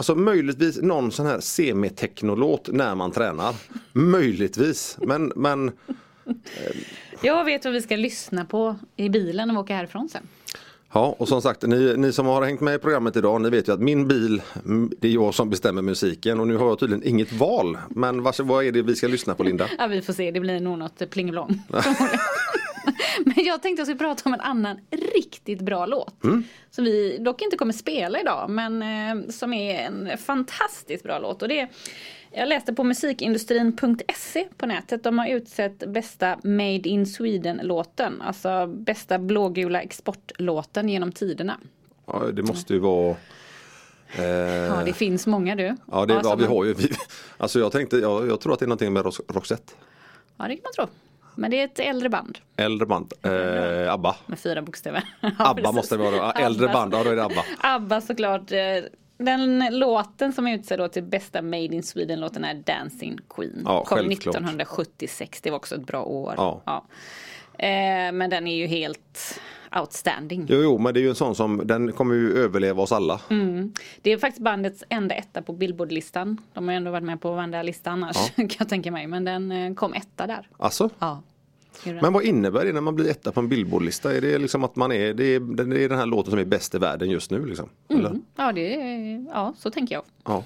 alltså möjligtvis någon sån här semi-technolåt när man tränar. Möjligtvis. Men, men Jag vet vad vi ska lyssna på i bilen när vi åker härifrån sen. ja, och som sagt, ni, ni som har hängt med i programmet idag, ni vet ju att min bil, det är jag som bestämmer musiken och nu har jag tydligen inget val. Men vars, vad är det vi ska lyssna på Linda? Ja vi får se, det blir nog något plingelång. <laughs> <laughs> Men jag tänkte jag skulle prata om en annan riktigt bra låt. Mm. Som vi dock inte kommer spela idag men eh, som är en fantastiskt bra låt. Och det är, jag läste på musikindustrin.se på nätet. De har utsett bästa Made in Sweden-låten. Alltså bästa blågula exportlåten genom tiderna. Ja, det måste ju vara eh, Ja det finns många du. Ja, det, ja, som vi har ju, vi, alltså jag tänkte, jag, jag tror att det är någonting med Roxette. Ja det kan man tro. Men det är ett äldre band Äldre band, eh, ABBA. med fyra bokstäver. <laughs> Ja, ABBA precis. måste det vara, då. äldre Abba. band, ja då är det ABBA. ABBA såklart. eh, Den låten som är utsedd då till bästa Made in Sweden-låten är Dancing Queen. Ja, Kom självklart. 1976, det var också ett bra år. Ja. Eh, Men den är ju helt outstanding. Jo, jo, men det är ju en sån som, den kommer ju överleva oss alla. Mm. Det är faktiskt bandets enda etta på Billboard-listan. De har ju ändå varit med på varenda lista annars <laughs> kan jag tänka mig. Men den eh, kom etta där. Alltså? Ja. Men vad innebär det när man blir etta på en Billboardlista? Är det liksom att man är, det är, det är den här låten som är bäst i världen just nu liksom? Eller? Ja, det är, ja, så tänker jag. <laughs> Ja.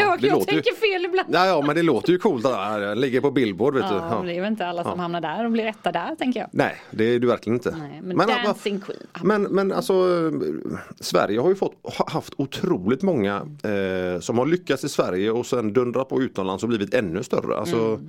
Ja, det jag låter ju, tänker fel ibland. ja, ja, men det låter ju coolt. Den ligger på Billboard vet du. Ja, men det är väl inte alla som hamnar där och blir etta där tänker jag. Nej, det är du verkligen inte. Nej, men, Men, Dancing Queen. Men, men alltså Sverige har ju fått, ha- haft otroligt många eh, som har lyckats i Sverige och sen dundrat på utomlands och blivit ännu större. Alltså,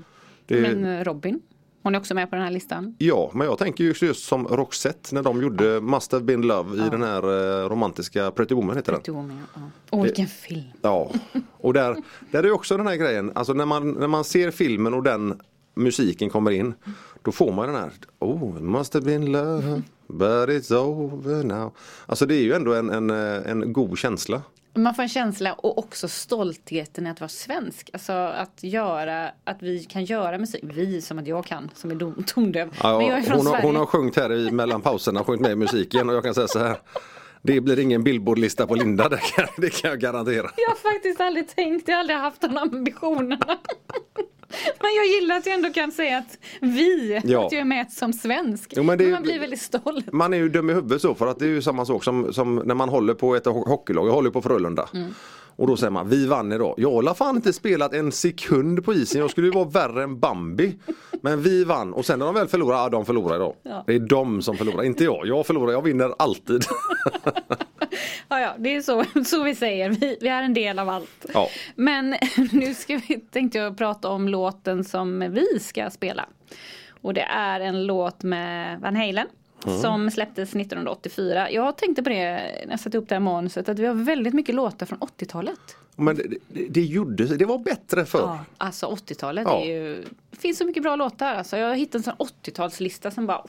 det, Men eh, Robin, hon är också med på den här listan. Ja, men jag tänker ju just som Roxette när de gjorde Must have been love i den här eh, romantiska Pretty Woman heter den. Pretty Woman, ja. Åh, vilken film. Ja, och där, där är också den här grejen, alltså när man, när man ser filmen och den musiken kommer in Då får man den här Oh, it must have been love But it's over now Alltså det är ju ändå en, en, eh, en god känsla Man får en känsla och också stoltheten i att vara svensk. Alltså att göra, att vi kan göra musik. Vi som att jag kan, som är tondöv. ja, Men jag är från hon, Sverige. hon har sjungit här i, mellan pauserna, sjungit med i musiken och jag kan säga så här Det blir ingen Billboardlista på Linda, det kan, det kan jag garantera Jag har faktiskt aldrig tänkt, jag har aldrig haft de ambitionerna. <laughs> Men jag gillar att jag ändå kan säga att vi, Ja. att jag är med som svensk. Jo, men det- man blir väldigt stolt. Man är ju dum i huvudet så för att det är ju samma sak som, som när man håller på ett ho- hockeylag. Jag håller på Frölunda. Mm. Och då säger man vi vann idag. Jag har fan inte spelat en sekund på isen. Jag skulle ju vara värre än Bambi. Men vi vann och sen när de väl förlorar, ja de förlorar idag. Ja. Det är de som förlorar, inte jag. Jag förlorar, jag vinner alltid. <laughs> Ja, ja, det är så, så vi säger. Vi, vi är en del av allt. Ja. Men <laughs> nu ska vi, tänkte jag prata om låten som vi ska spela. Och det är en låt med Van Halen. Som släpptes 1984. Jag tänkte på det när jag satte upp det här manuset att vi har väldigt mycket låtar från 80-talet. Men det, det, det gjorde det var bättre förr. Ja, alltså 80-talet Ja. är ju... Det finns så mycket bra låtar. Alltså, jag har hittat en sån 80-talslista som bara...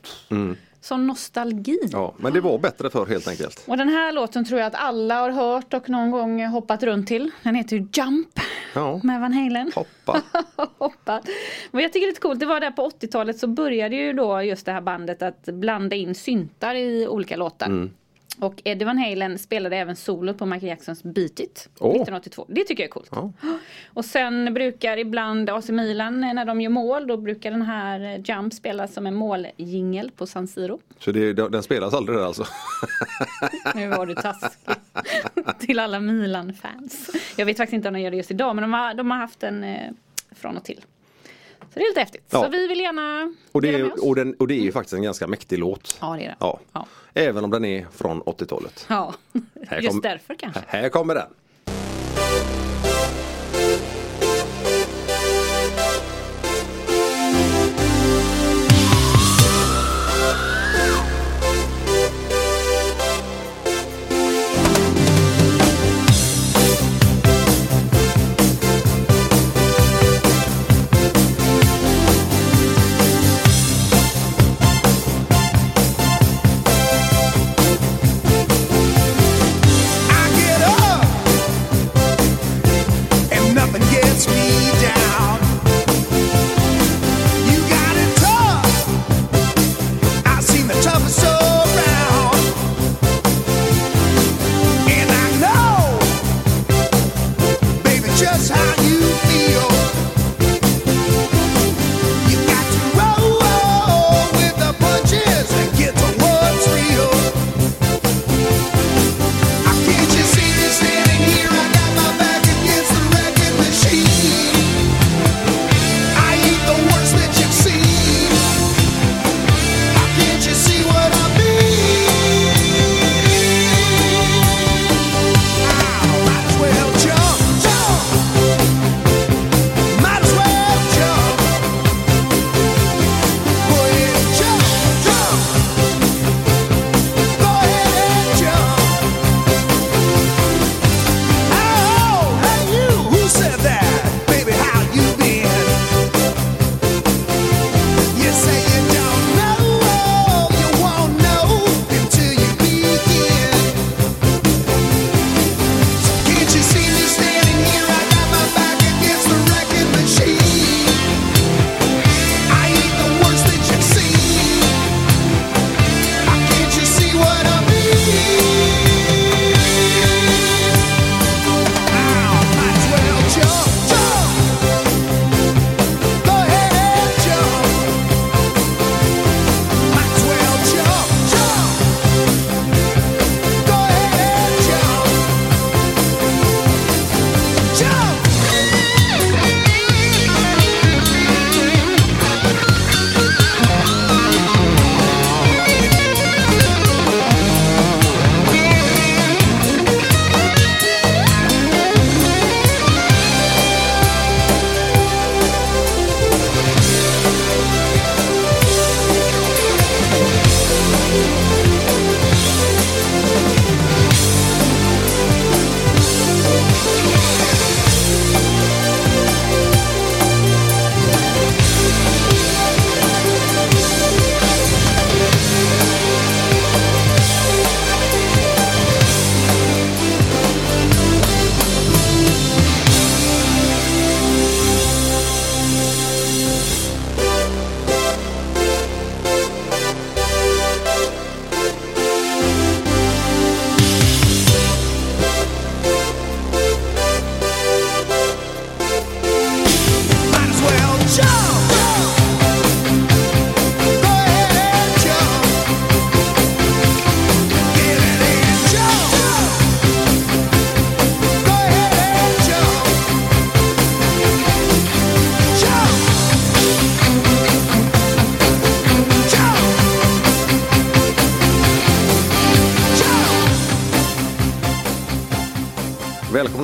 Sån nostalgi. Ja, men det var bättre förr helt enkelt. Och den här låten tror jag att alla har hört och någon gång hoppat runt till. Den heter ju Jump Ja, med Van Halen. hoppa. <laughs> hoppat. Men jag tycker det är lite coolt, det var där på 80-talet så började ju då just det här bandet att blanda in syntar i olika låtar. Mm. Och Eddie Van Halen spelade även solo på Michael Jacksons Beat It Åh. 1982. Det tycker jag är coolt. Ja. Och sen brukar ibland AC Milan när de gör mål då brukar den här Jump spelas som en måljingel på San Siro. Så det, den spelas aldrig där alltså. <laughs> Nu var du taskig <laughs> till alla Milan-fans. Jag vet faktiskt inte om de gör det just idag men de har, de har haft den eh, från och till. Så det är lite häftigt. Ja. Så vi vill gärna Och det, dela med är, oss. och, den, och det är ju faktiskt en ganska mäktig låt. Ja det är det. Ja. Ja. Även om den är från 80-talet. Ja, just kom- därför kanske. Här kommer den.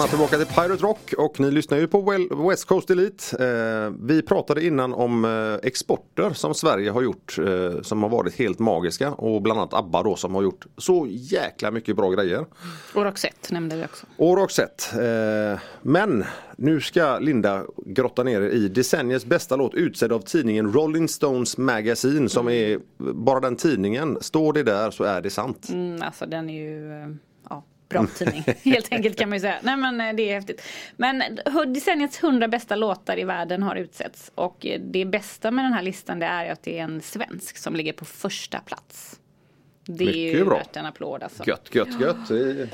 Välkomna tillbaka till Pirate Rock och ni lyssnar ju på West Coast Elite. Eh, vi pratade innan om eh, exporter som Sverige har gjort eh, som har varit helt magiska och bland annat ABBA då som har gjort så jäkla mycket bra grejer. Och Roxette nämnde vi också. Och Roxette. Men nu ska Linda grotta ner i decenniets bästa låt utsedd av tidningen Rolling Stones Magazine som är bara den tidningen. Står det där så är det sant. Mm, alltså den är ju bra tidning. <laughs> Helt enkelt kan man ju säga. Nej men eh, det är häftigt. Men decenniets 100 bästa låtar i världen har utsetts. Och eh, det bästa med den här listan det är att det är en svensk som ligger på första plats. Det är Mycket ju bra. värt en applåd alltså. Gött, gött, gött. <laughs>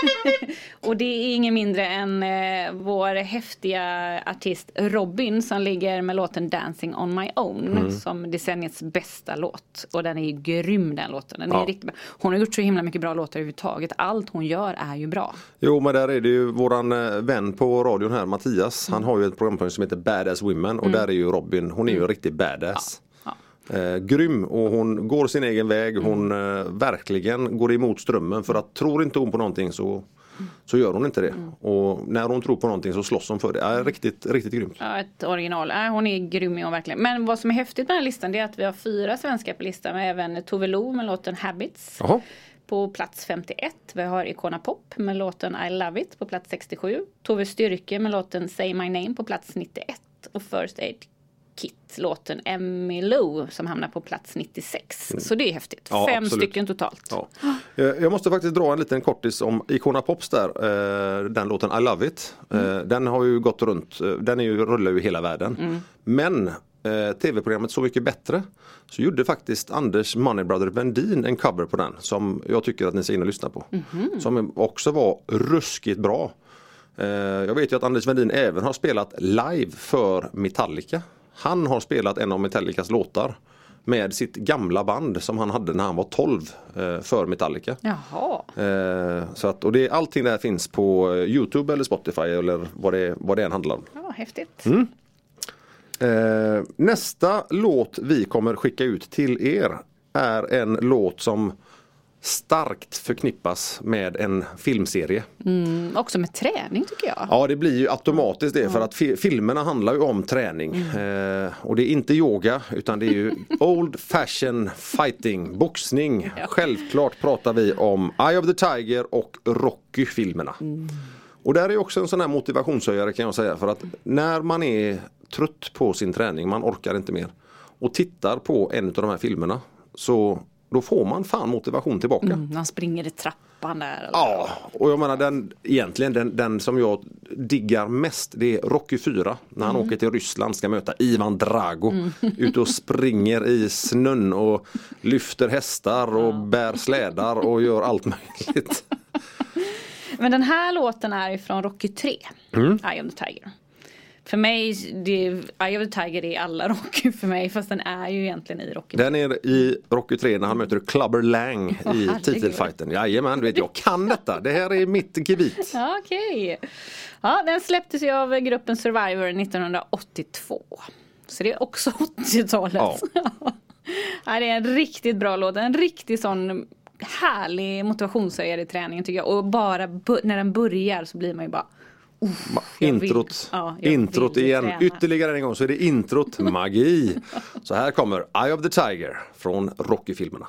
<laughs> Och det är ingen mindre än eh, vår häftiga artist Robin som ligger med låten Dancing on my own Mm. som decenniets bästa låt. Och den är ju grym den låten. Den är Ja. riktigt bra. Hon har gjort så himla mycket bra låtar överhuvudtaget. Allt hon gör är ju bra. Jo men där är det ju våran eh, vän på radion här Mattias. Han har ju ett programpunkt som heter Badass Women och där är ju Robin, hon är ju en riktig badass. Ja. Eh, grym och hon går sin egen väg. Hon eh, verkligen går emot strömmen för att tror inte hon på någonting så, så gör hon inte det. Och när hon tror på någonting så slåss hon för det. Ja, riktigt, riktigt grymt. Ja, ett original. Ja, hon är grym är hon verkligen. Men vad som är häftigt med den här listan det är att vi har fyra svenskar på listan. Men även Tove Lo med låten Habits. Jaha. På plats 51. Vi har Icona Pop med låten I Love It på plats 67. Tove Styrke med låten Say My Name på plats 91. Och First Aid Kit låten Emmy Lou som hamnar på plats 96. Så det är häftigt. Ja, Fem absolut. stycken totalt. Ja. Eh, Jag måste faktiskt dra en liten kortis om Icona Pops där. eh, Den låten I Love It. Eh, Den har ju gått runt, den är ju, rullar ju i hela världen. Men eh, tv-programmet Så mycket bättre så gjorde faktiskt Anders Money Brother Vendin en cover på den som jag tycker att ni ska in och lyssna på. Som också var ruskigt bra. Jag vet ju att Anders Vendin även har spelat live för Metallica. Han har spelat en av Metallicas låtar med sitt gamla band som han hade när han var 12 eh, för Metallica. Jaha. Eh, Så att, och det, allting där finns på eh, Youtube eller Spotify eller vad det, vad det än handlar om. Ja, häftigt. Mm. Nästa låt vi kommer skicka ut till er är en låt som starkt förknippas med en filmserie. Mm, också med träning tycker jag. Ja det blir ju automatiskt det för att fi- filmerna handlar ju om träning. Eh, och det är inte yoga utan det är ju <laughs> old fashion fighting, boxning. Självklart pratar vi om Eye of the Tiger och Rocky-filmerna. Och där är också en sån här motivationshöjare kan jag säga för att när man är trött på sin träning, man orkar inte mer och tittar på en av de här filmerna så då får man fan motivation tillbaka. Mm, han springer i trappan där. eller- Ja, och jag menar den egentligen den, den som jag diggar mest det är Rocky 4 när han åker till Ryssland ska möta Ivan Drago. <laughs> Ute och springer i snön och lyfter hästar och bär slädar och gör allt möjligt. <laughs> Men den här låten är ifrån Rocky 3. Mm. Eye of the Tiger. För mig, det, Eye of the Tiger är alla Rocky för mig fast den är ju egentligen i Rocky. Den är i Rocky 3 när han möter Clubber Lang i herregud. titelfighten. Jajamän, du vet jag kan detta. Det här är mitt gebit. <laughs> Okej. Ja, den släpptes ju av gruppen Survivor 1982. Så det är också <laughs> 80-talet. Ja. <laughs> Ja. det är en riktigt bra låt. En riktig sån härlig motivationshöjare i träningen tycker jag. Och bara när den börjar så blir man ju bara Vill- Introt, ja, introt igen. träna. Ytterligare en gång så är det introt <laughs> magi. Så här kommer Eye of the Tiger från Rocky-filmerna.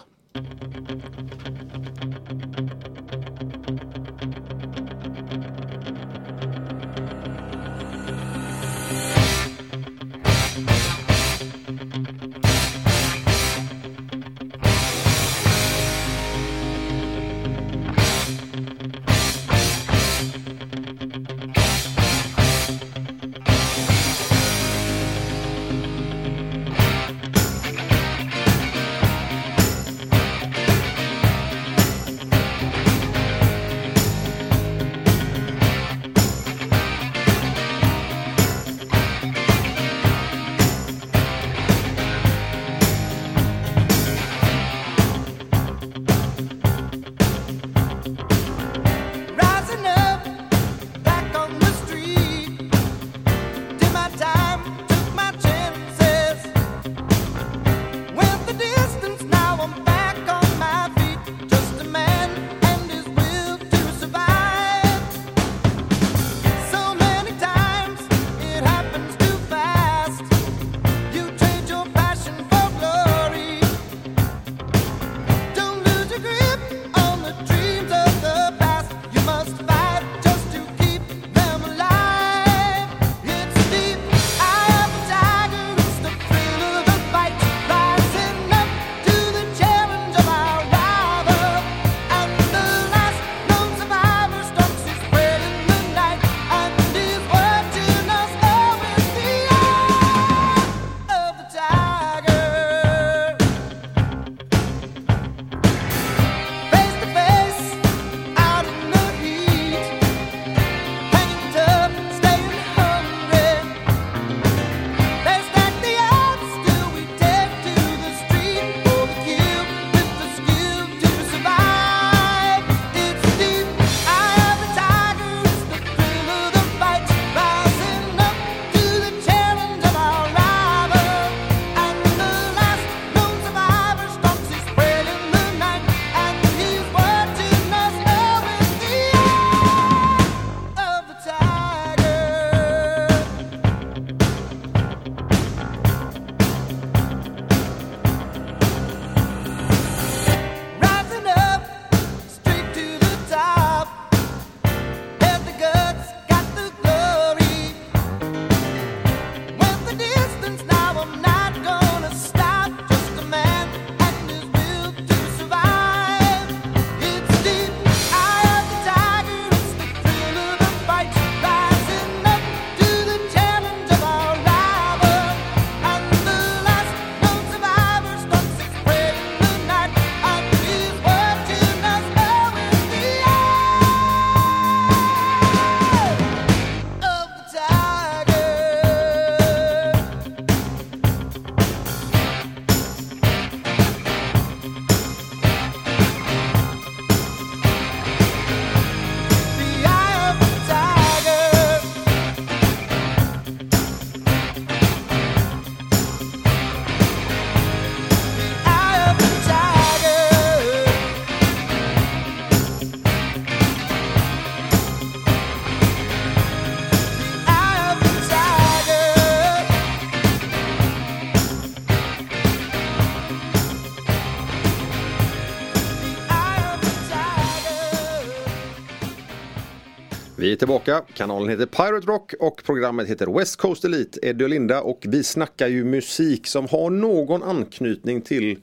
Vi är tillbaka. Kanalen heter Pirate Rock och programmet heter West Coast Elite. Eddie och Linda och vi snackar ju musik som har någon anknytning till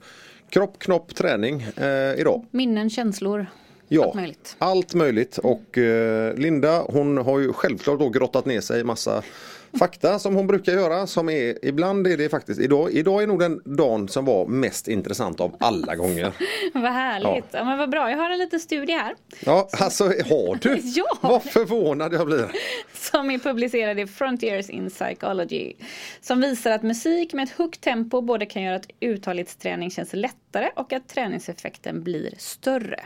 kropp, knopp, träning eh, idag. Minnen, känslor. Ja, Allt möjligt. allt möjligt. Och eh, Linda hon har ju självklart då grottat ner sig i massa fakta som hon brukar göra. Som är, ibland är det faktiskt, idag, idag är nog den dagen som var mest intressant av alla gånger. <laughs> Vad härligt. Ja. men vad bra. Jag har en liten studie här Ja, alltså har du? <laughs> Ja. Vad förvånad jag blir. som är publicerad i Frontiers in Psychology. Som visar att musik med ett högt tempo både kan göra att uthållighetsträning känns lättare och att träningseffekten blir större.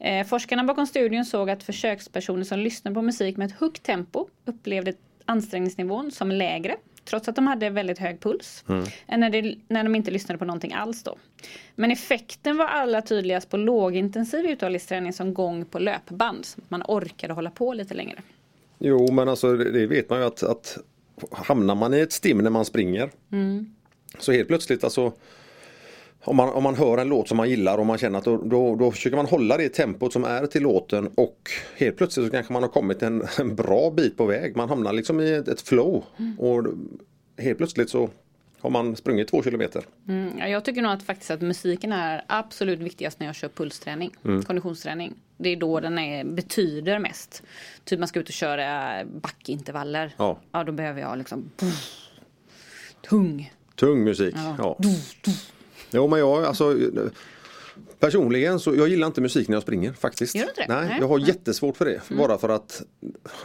Eh, forskarna bakom studien såg att försökspersoner som lyssnade på musik med ett högt tempo upplevde ansträngningsnivån som lägre trots att de hade väldigt hög puls än när, det, när de inte lyssnade på någonting alls då. Men effekten var allra tydligast på lågintensiv uthållighetsträning som gång på löpband. Så att man orkade hålla på lite längre. Jo men alltså det vet man ju att, att hamnar man i ett stim när man springer så helt plötsligt alltså om man, om man hör en låt som man gillar och man känner att då, då, då försöker man hålla det tempot som är till låten och helt plötsligt så kanske man har kommit en, <laughs> en bra bit på väg. Man hamnar liksom i ett, ett flow och helt plötsligt så har man sprungit två kilometer. Mm, ja, jag tycker nog att faktiskt att musiken är absolut viktigast när jag kör pulsträning, konditionsträning. Det är då den är, betyder mest. Typ man ska ut och köra backintervaller. Ja. ja då behöver jag liksom tung. Tung musik. Ja. Jo men jag alltså Personligen så jag gillar inte musik när jag springer faktiskt. Gör du inte det? Nej, jag har jättesvårt för det. Bara för att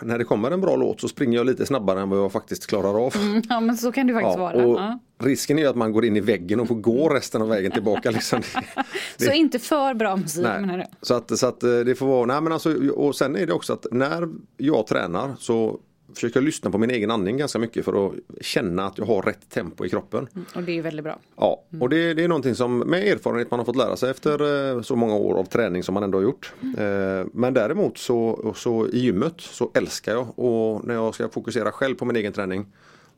när det kommer en bra låt så springer jag lite snabbare än vad jag faktiskt klarar av. Ja men så kan det faktiskt Ja, vara. och Ja. Risken är ju att man går in i väggen och får gå resten av vägen tillbaka. Liksom. <laughs> Så inte för bra musik menar Nej. du? Så, att, så att eh, det får vara, nej men alltså, och sen är det också att när jag tränar så försöker lyssna på min egen andning ganska mycket för att känna att jag har rätt tempo i kroppen. Och det är väldigt bra. Ja, och det, det är någonting som med erfarenhet man har fått lära sig efter eh, så många år av träning som man ändå har gjort. Eh, men däremot så, så i gymmet så älskar jag och när jag ska fokusera själv på min egen träning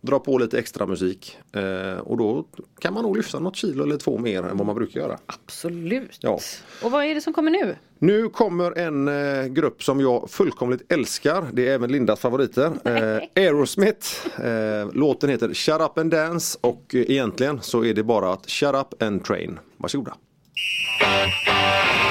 dra på lite extra musik eh, och då kan man nog lyfta något kilo eller två mer än vad man brukar göra. Absolut. Ja. Och vad är det som kommer nu? Nu kommer en eh, grupp som jag fullkomligt älskar. Det är även Lindas favoriter. <laughs> Eh, Aerosmith. Eh, låten heter Shut Up and Dance och eh, egentligen så är det bara att Shut Up and Train. Varsågoda. Tear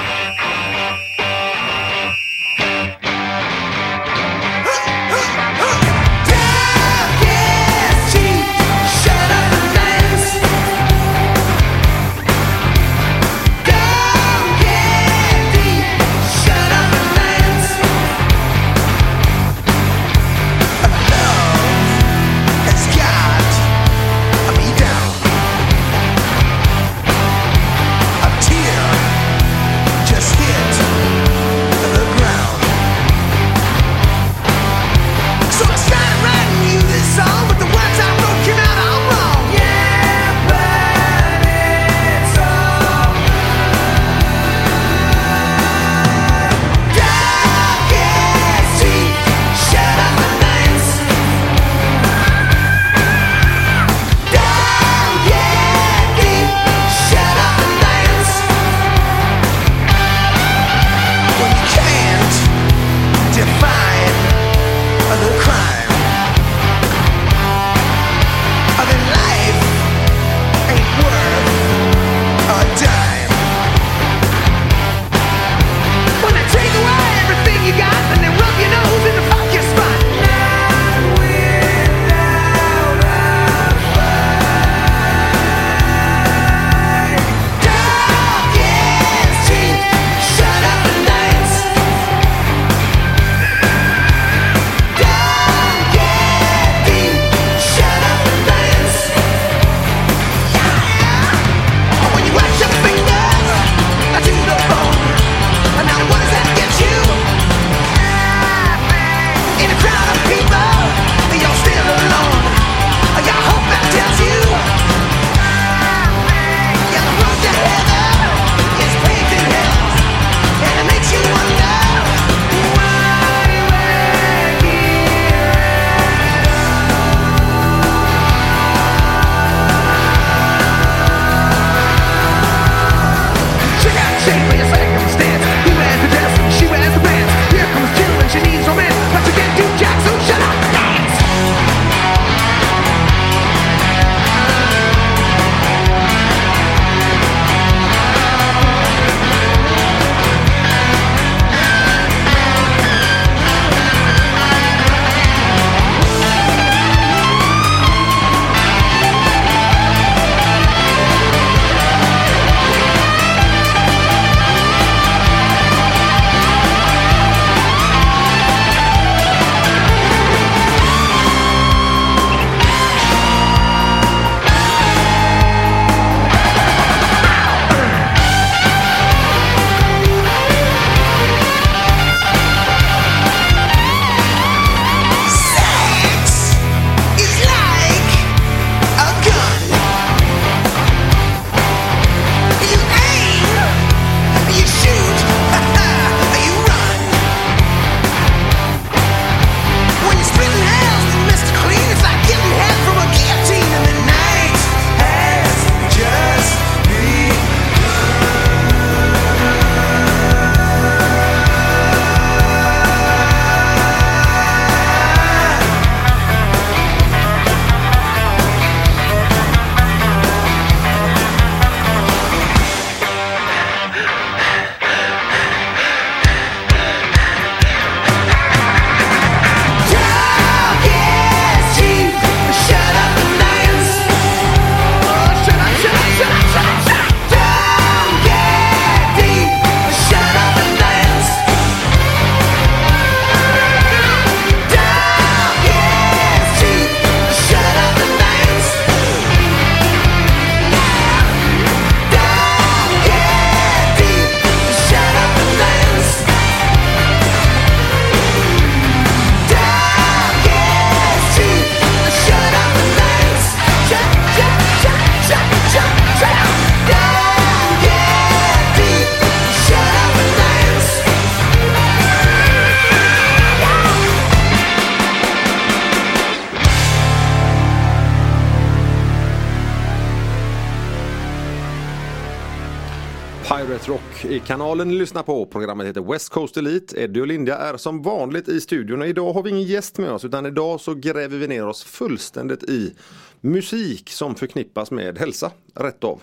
kanalen ni lyssnar på. Programmet heter West Coast Elite. Eddie och Linda är som vanligt i studion och idag har vi ingen gäst med oss utan idag så gräver vi ner oss fullständigt i musik som förknippas med hälsa, rätt av.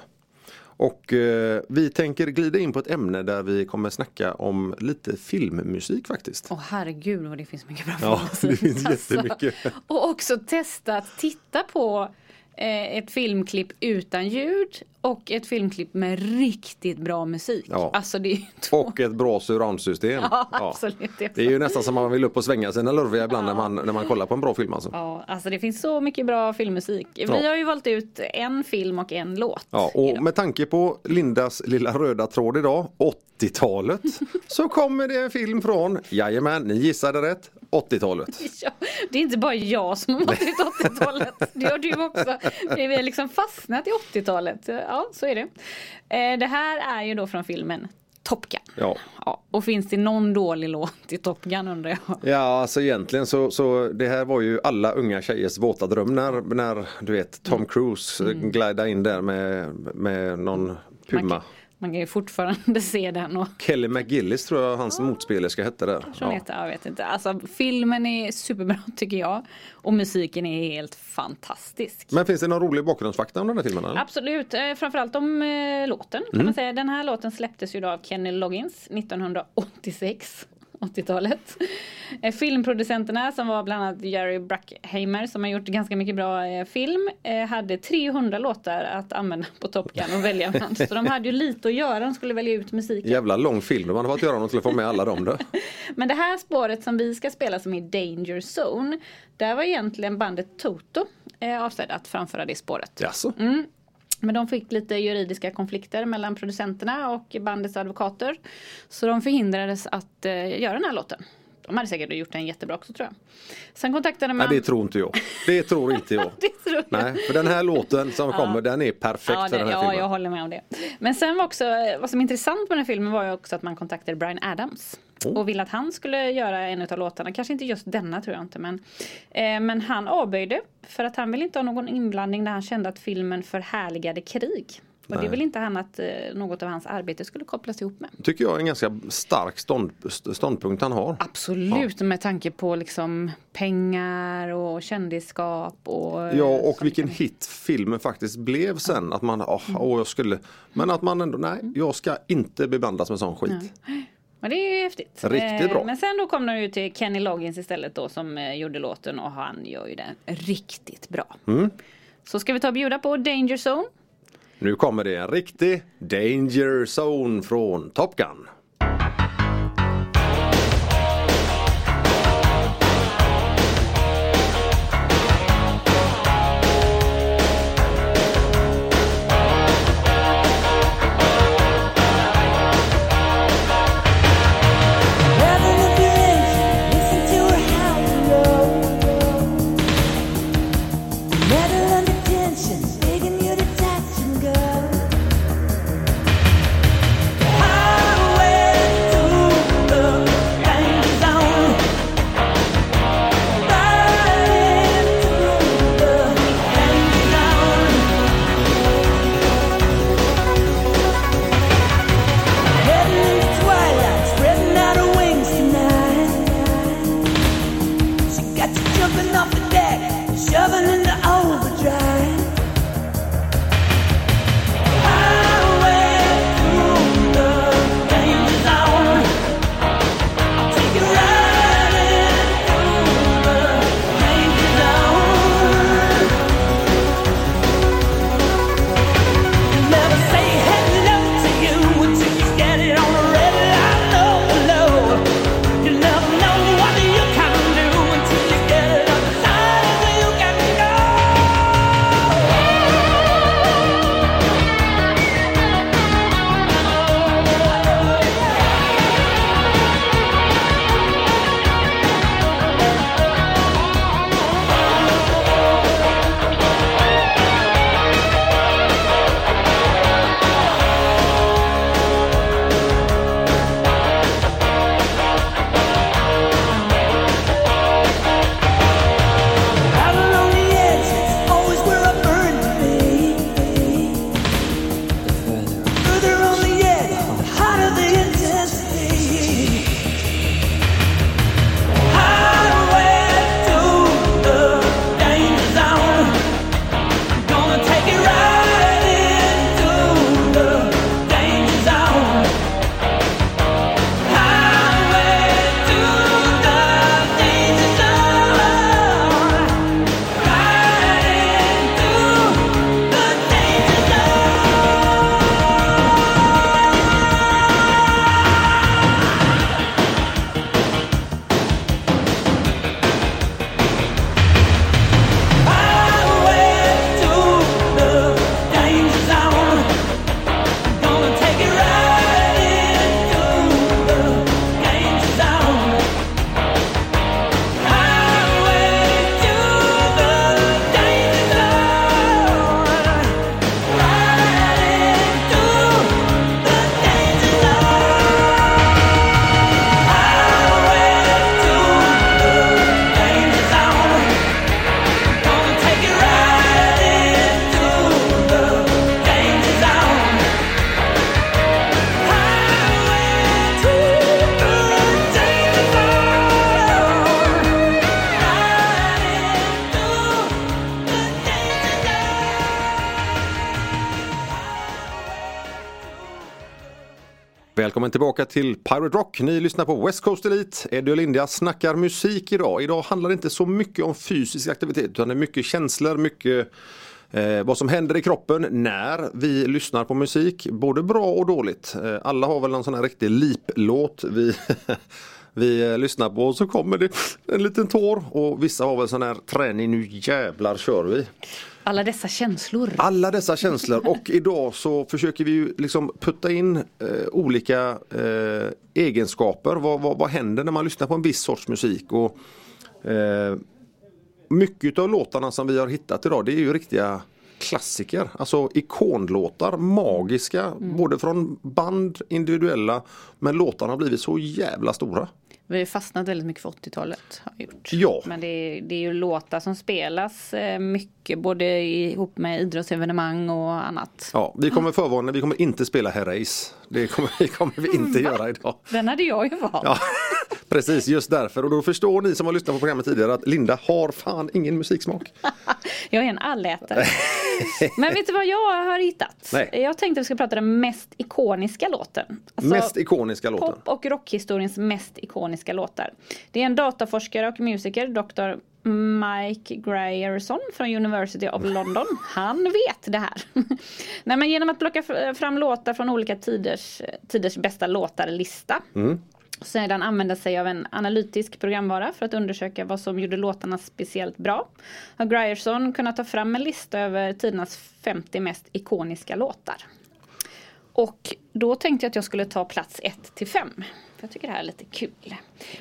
Och eh, vi tänker glida in på ett ämne där vi kommer snacka om lite filmmusik faktiskt. Åh herregud vad det finns mycket bra Ja, <laughs> det finns alltså. jättemycket. Och också testa att titta på eh, ett filmklipp utan ljud och ett filmklipp med riktigt bra musik. Ja. Alltså det är. <laughs> Och ett bra surroundsystem. <laughs> Ja, absolut. Det är ju nästan som man vill upp och svänga sina lurviga ibland när, man, när man kollar på en bra film alltså. Ja, alltså det finns så mycket bra filmmusik. Vi Ja. har ju valt ut en film och en låt. Ja, och idag. med tanke på Lindas lilla röda tråd idag, 80-talet, <laughs> så kommer det en film från, jajamän, ni gissade rätt, 80-talet. Ja, det är inte bara jag som har varit i 80-talet. Det har du också. Vi har liksom fastnat i 80-talet. Ja, så är det. Eh, Det här är ju då från filmen Top Gun. Ja. Ja, och finns det någon dålig låt i Top Gun undrar jag. Ja, alltså egentligen så, så det här var ju alla unga tjejers våta dröm när, när du vet Tom Cruise mm. glida in där med, med någon Puma. Man, man kan ju fortfarande <laughs> se den och Kelly McGillis tror jag hans motspelerska hette där. ja. heter, jag vet inte. Alltså filmen är superbra <laughs> tycker jag. Och musiken är helt fantastisk. Men finns det någon rolig bakgrundsfakta om den här filmen? Eller? Absolut, eh, framförallt om eh, låten kan man säga. Den här låten släpptes ju då av Kenny Loggins 1986. 80-talet. Eh, Filmproducenterna som var bland annat Jerry Bruckheimer som har gjort ganska mycket bra eh, film eh, hade 300 låtar att använda på Top Gun och välja bland. Så de hade ju lite att göra, de skulle välja ut musiken. Jävla lång film, man har fått göra något till att få med alla dem där. <laughs> Men det här spåret som vi ska spela som är Danger Zone, där var egentligen bandet Toto eh, avsedda att framföra det spåret. Jaså? Men de fick lite juridiska konflikter mellan producenterna och bandets advokater. Så de förhindrades att eh, göra den här låten. De hade säkert gjort den jättebra också tror jag. Sen kontaktade man... Nej det tror inte jag. Det tror inte jag. <laughs> Tror. Nej, för den här låten som kommer den är perfekt Ja, för den här ja filmen. jag håller med om det. Men sen var också, vad som är intressant med den här filmen var ju också att man kontaktade Brian Adams. Oh. Och ville att han skulle göra en av låtarna, kanske inte just denna tror jag inte men. Eh, men han avböjde för att han ville inte ha någon inblandning när han kände att filmen förhärligade krig. Och det Nej. vill inte han att eh, något av hans arbete skulle kopplas ihop med. Tycker jag är en ganska stark stånd, ståndpunkt han har. Absolut med tanke på liksom pengar och kändisskap och eh, Ja och vilken hit filmen faktiskt blev sen. Att man, åh, åh, jag skulle, men att man ändå, nej jag ska inte beblandas med sån skit. Men det är ju häftigt. Riktigt bra. Men sen då kom de ju till Kenny Loggins istället då som eh, gjorde låten och han gör ju den riktigt bra. Mm. Så ska vi ta och bjuda på Danger Zone. Nu kommer det en riktig Danger Zone från Top Gun. Tillbaka till Pirate Rock. Ni lyssnar på West Coast Elite. Eddie och Linda snackar musik idag. Idag handlar det inte så mycket om fysisk aktivitet utan det är mycket känslor, mycket eh, vad som händer i kroppen när vi lyssnar på musik. Både bra och dåligt. Eh, alla har väl någon sån här riktig liplåt vi, <laughs> vi eh, lyssnar på och så kommer det en liten tår och vissa har väl sån här träning, nu jävlar kör vi. Alla dessa känslor. Alla dessa känslor och <laughs> idag så försöker vi ju liksom putta in eh, olika eh, egenskaper. Vad, vad, vad händer när man lyssnar på en viss sorts musik? Och, eh, mycket av låtarna som vi har hittat idag det är ju riktiga klassiker. Alltså ikonlåtar, magiska. Både från band, individuella. Men låtarna har blivit så jävla stora. Vi har fastnat väldigt mycket för 80-talet. Har gjort. Ja. Men det är, det är ju låtar som spelas eh, mycket både ihop med idrottsevenemang och annat. Ja, vi kommer förvarna, vi kommer inte spela Herreys. Det kommer, <laughs> det kommer vi inte göra idag. Den hade jag ju valt. Ja, <laughs> precis, just därför. Och då förstår ni som har lyssnat på programmet tidigare att Linda har fan ingen musiksmak. <laughs> Jag är en allätare. <laughs> Men vet du vad jag har hittat? Nej. Jag tänkte att vi ska prata den mest ikoniska låten. Alltså, Mest ikoniska låten. Pop och rockhistoriens mest ikoniska låtar. Det är en dataforskare och musiker, Dr. Mike Grierson från University of <laughs> London. Han vet det här. Nej, men genom att plocka fram låtar från olika tiders, tiders bästa låtar-lista sedan använda sig av en analytisk programvara för att undersöka vad som gjorde låtarna speciellt bra. Har Grierson kunnat ta fram en lista över tidernas 50 mest ikoniska låtar. Och då tänkte jag att jag skulle ta plats 1 till 5. Jag tycker det här är lite kul.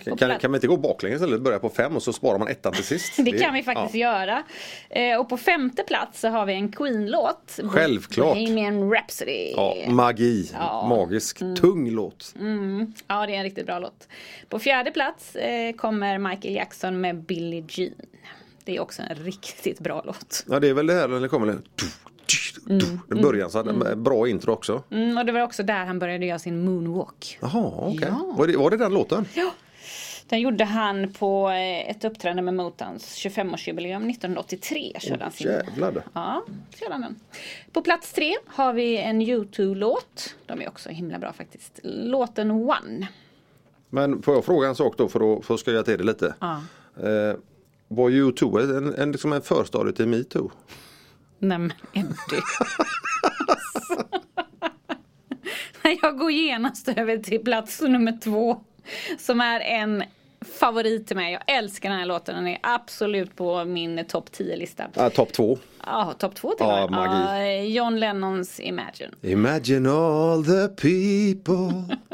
Kan, plats- kan vi inte gå baklänges istället? Börja på fem och så sparar man ettan till <laughs> sist. det kan vi faktiskt göra. Eh, och på femte plats så har vi en Queen-låt. Självklart. Bohemian Rhapsody. Ja, magi, Ja. Mm. magisk, tung låt. Ja, det är en riktigt bra låt. På fjärde plats eh, kommer Michael Jackson med Billie Jean. Det är också en riktigt bra låt. Ja, det är väl det här när det kommer den början så den bra intro också. Mm, och det var också där han började göra sin moonwalk. Jaha, okej. Ja. Var, det, var det den låten? Den gjorde han på eh, ett uppträdande med Motowns 25-årsjubileum 1983. Körde han sin... Jävlar. Ja, han den. På plats tre har vi en U2-låt. De är också himla bra faktiskt. Låten One. Men får jag fråga en sak då för att, för att skoja till det lite? Ja. Eh, var U2 en, en, liksom en förstadie till metoo? Nej men Eddie. <laughs> Jag går genast över till plats nummer två. Som är en favorit till mig. Jag älskar den här låten. Den är absolut på min topp 10-lista. Ah, Topp två. Ja, topp två till Ja, magi. Ja, John Lennons Imagine. Imagine all the people. <laughs>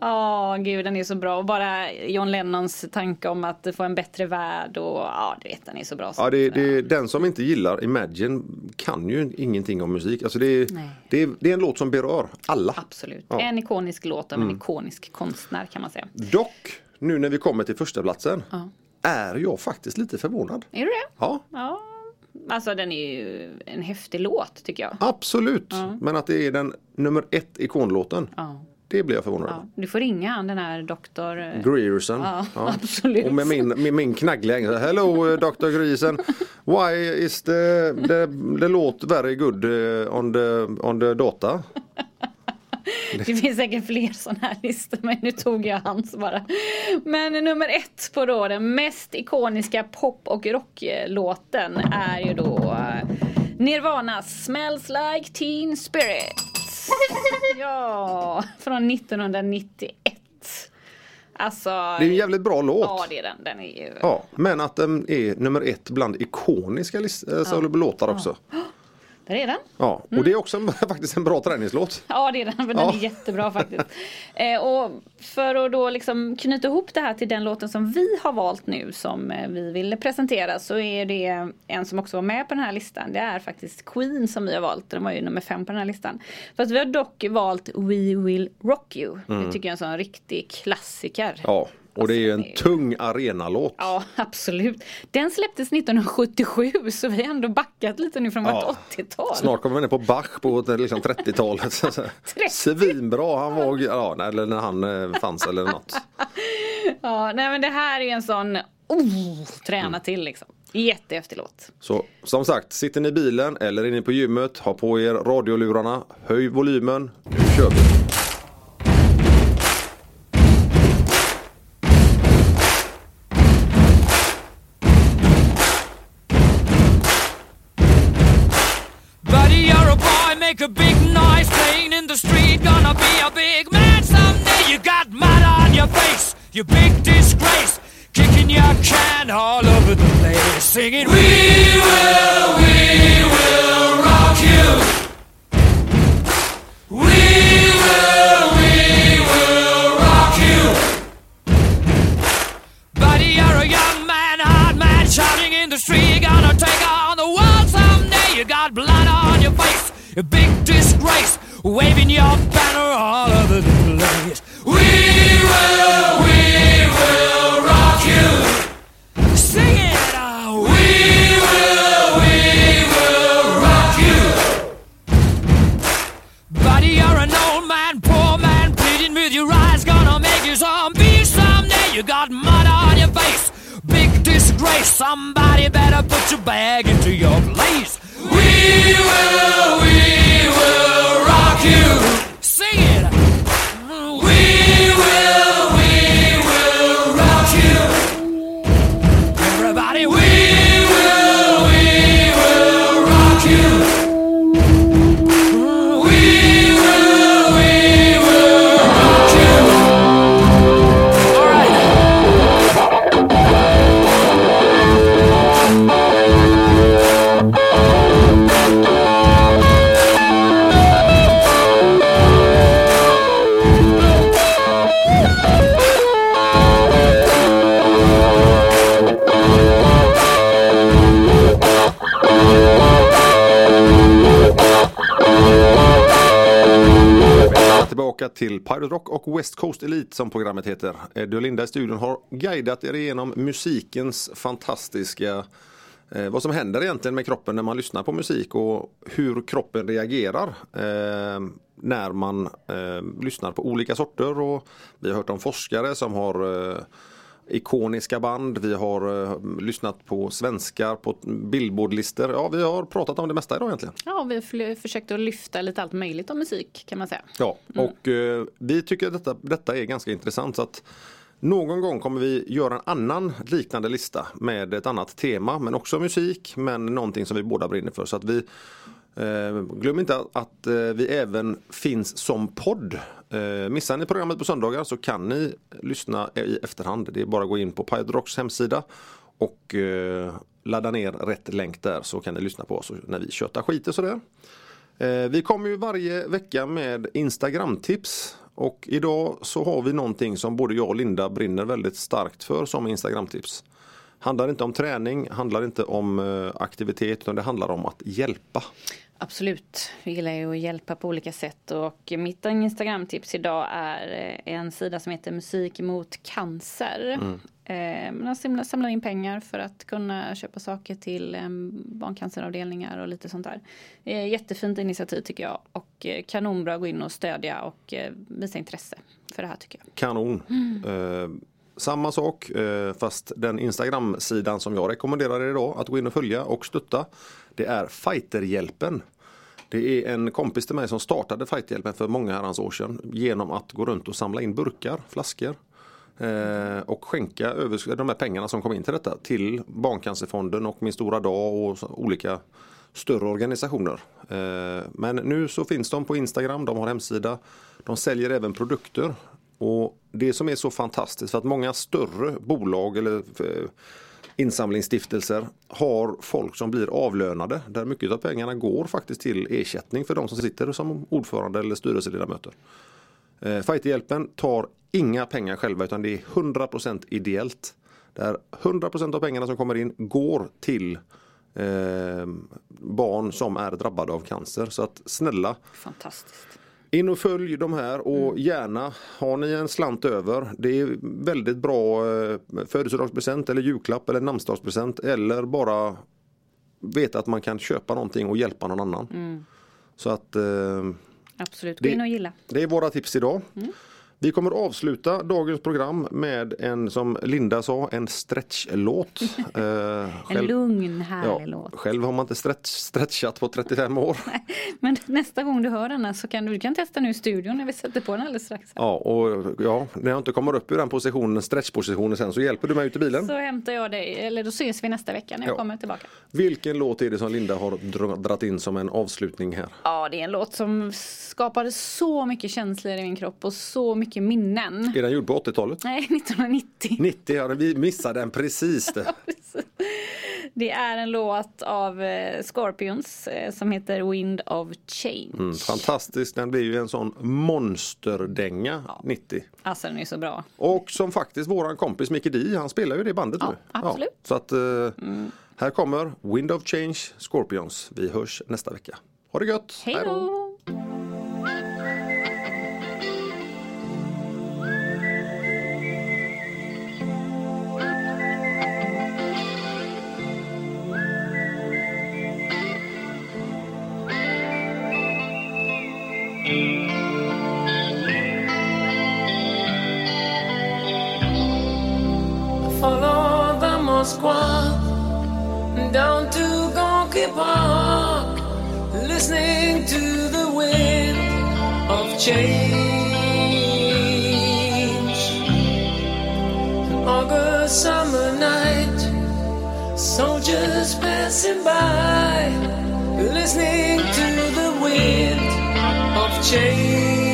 Ja, gud den är så bra. Och bara John Lennons tanke om att få en bättre värld och ja, du vet den är så bra. Ja, det, det, den som inte gillar Imagine kan ju ingenting om musik. Alltså det, det, det är en låt som berör alla. Absolut. Ja. En ikonisk låt av en ikonisk konstnär kan man säga. Dock, nu när vi kommer till första platsen är jag faktiskt lite förvånad. Är du det? Ja, Ja. Alltså den är ju en häftig låt tycker jag. absolut. Men att det är den nummer ett ikonlåten. Ja. Det blir jag förvånad Ja. Du får ringa han den här doktor... eh, Grierson. Ja, <laughs> absolut. Och med min, med min knaggliga engelska. Hello uh, Dr. Grierson. Why is the, the, the låt very good uh, on, the, on the data? <laughs> Det finns säkert fler sådana här listor men nu tog jag hans bara. Men nummer ett på då den mest ikoniska pop och rocklåten är ju då eh, Nirvanas Smells Like Teen Spirit. Ja, från 1991. Alltså. Det är en jävligt bra låt. Ja det är den. Den är ju. Ja, men att den är nummer ett bland ikoniska list- alltså, låtar också. Där är den. Ja, och det är också en, <laughs> faktiskt en bra träningslåt. Ja det är den, men Ja. den är jättebra <laughs> faktiskt. Eh, och för att då liksom knyta ihop det här till den låten som vi har valt nu som eh, vi ville presentera så är det en som också var med på den här listan. Det är faktiskt Queen som vi har valt. Den var ju nummer fem på den här listan. Fast vi har dock valt We Will Rock You. Det tycker jag är en sån riktig klassiker. Mm. Ja, och det är en Alltså, tung arenalåt. Ja, <laughs> absolut. Den släpptes 1977 så vi har ändå backat lite nu från Ja. vårt 80-tal. Snart kommer vi ner på Bach på liksom 30-talet. <laughs> Svinbra han var, ja, eller när han eh, fanns eller något. <laughs> Ja, nej men det här är ju en sån oh, träna Mm. till liksom. Jättehäftig låt. Så som sagt, sitter ni i bilen eller inne på gymmet, ha på er radiolurarna, höj volymen, nu kör vi. Make a big noise playing in the street. Gonna be a big man someday. You got mud on your face, you big disgrace. Kicking your can all over the place, singing, We will, we will rock you. We will, we will rock you. Buddy, you're a young man, hard man, shouting in the street. Gonna take on the world someday. You got blood a big disgrace, waving your banner all over the place. We will, we will rock you. Sing it out. We will, we will rock you. Buddy, you're an old man, poor man, pleading with your eyes, gonna make you zombie someday. You got mud on your face, big disgrace. Somebody better put your bag into your place. We will, till Pirate Rock och West Coast Elite som programmet heter. Eh, Eddie och Linda i studion har guidat er igenom musikens fantastiska eh, vad som händer egentligen med kroppen när man lyssnar på musik och hur kroppen reagerar eh, när man eh, lyssnar på olika sorter. Och vi har hört om forskare som har eh, ikoniska band. Vi har eh, lyssnat på svenskar på billboardlistor. Ja, vi har pratat om det mesta idag egentligen. Ja, vi har försökt att lyfta lite allt möjligt om musik kan man säga. Ja, och eh, vi tycker att detta, detta är ganska intressant. Så att någon gång kommer vi göra en annan liknande lista med ett annat tema men också musik men någonting som vi båda brinner för. Så att vi eh, Glöm inte att, att eh, vi även finns som podd. Eh, missar ni programmet på söndagar så kan ni lyssna i efterhand. Det är bara att gå in på Pirate Rocks hemsida och eh, ladda ner rätt länk där så kan ni lyssna på oss när vi tjötar skit och sådär. Eh, vi kommer ju varje vecka med Instagram-tips och idag så har vi någonting som både jag och Linda brinner väldigt starkt för som Instagram-tips. Handlar inte om träning, handlar inte om eh, aktivitet utan det handlar om att hjälpa. Absolut, vi gillar ju att hjälpa på olika sätt och mitt Instagramtips idag är eh, en sida som heter Musik mot cancer. Eh, Man samlar, in pengar för att kunna köpa saker till eh, barncanceravdelningar och lite sånt där. Jättefint initiativ tycker jag och kanonbra att gå in och stödja och visa intresse för det här tycker jag. Kanon! Eh, samma sak fast den Instagram-sidan som jag rekommenderar er idag att gå in och följa och stötta Det är Fighterhjälpen. Det är en kompis till mig som startade Fighthjälpen för många herrans år sedan genom att gå runt och samla in burkar, flaskor eh, och skänka över de här pengarna som kom in till detta till Barncancerfonden och Min stora dag och olika större organisationer. Eh, men nu så finns de på Instagram, de har hemsida. De säljer även produkter. Och det som är så fantastiskt för att många större bolag eller eh, insamlingsstiftelser har folk som blir avlönade där mycket av pengarna går faktiskt till ersättning för de som sitter som ordförande eller styrelseledamöter. Eh, Fighterhjälpen tar inga pengar själva utan det är 100% ideellt. Där 100% av pengarna som kommer in går till eh, barn som är drabbade av cancer. Så att snälla Fantastiskt in och följ de här och gärna har ni en slant över. Det är väldigt bra eh, födelsedagspresent eller julklapp eller namnsdagspresent eller bara veta att man kan köpa någonting och hjälpa någon annan. Så att eh, Absolut, gå Det- in och gilla. det är våra tips idag. Vi kommer avsluta dagens program med en, som Linda sa, en stretchlåt. <laughs> Eh, En själv, lugn, härlig ja, låt. själv har man inte stretch, stretchat på 35 år. <laughs> Men nästa gång du hör denna så kan du, du kan testa nu i studion när vi sätter på den alldeles strax. Ja, och ja, när jag inte kommer upp ur den positionen, stretchpositionen sen så hjälper du mig ut i bilen. Så hämtar jag dig, eller då ses vi nästa vecka när jag Ja. kommer tillbaka. Vilken låt är det som Linda har dra- dratt in som en avslutning här? Ja, det är en låt som skapade så mycket känslor i min kropp och så mycket minnen. Är den gjord på 80-talet? Nej, <laughs> 1990. 90, ja, vi missade den precis det. <laughs> Det är en låt av eh, Scorpions eh, som heter Wind of Change. Mm, fantastiskt, den blir ju en sån monsterdänga 90. Alltså den är så bra. Och som faktiskt våran kompis Mickey D, han spelar ju i det bandet Ja, nu. absolut. Mm. så att eh, här kommer Wind of Change Scorpions. Vi hörs nästa vecka. Ha det gött! Hej då! Moskva down to Gonky Park, listening to the wind of change. An August summer night, soldiers passing by, listening to the wind of change.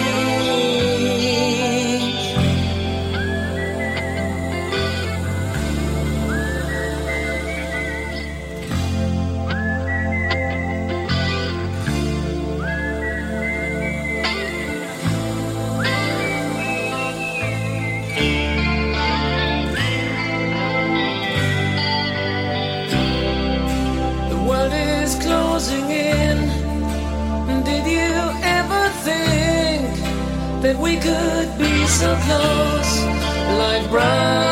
That we could be so close, like brothers?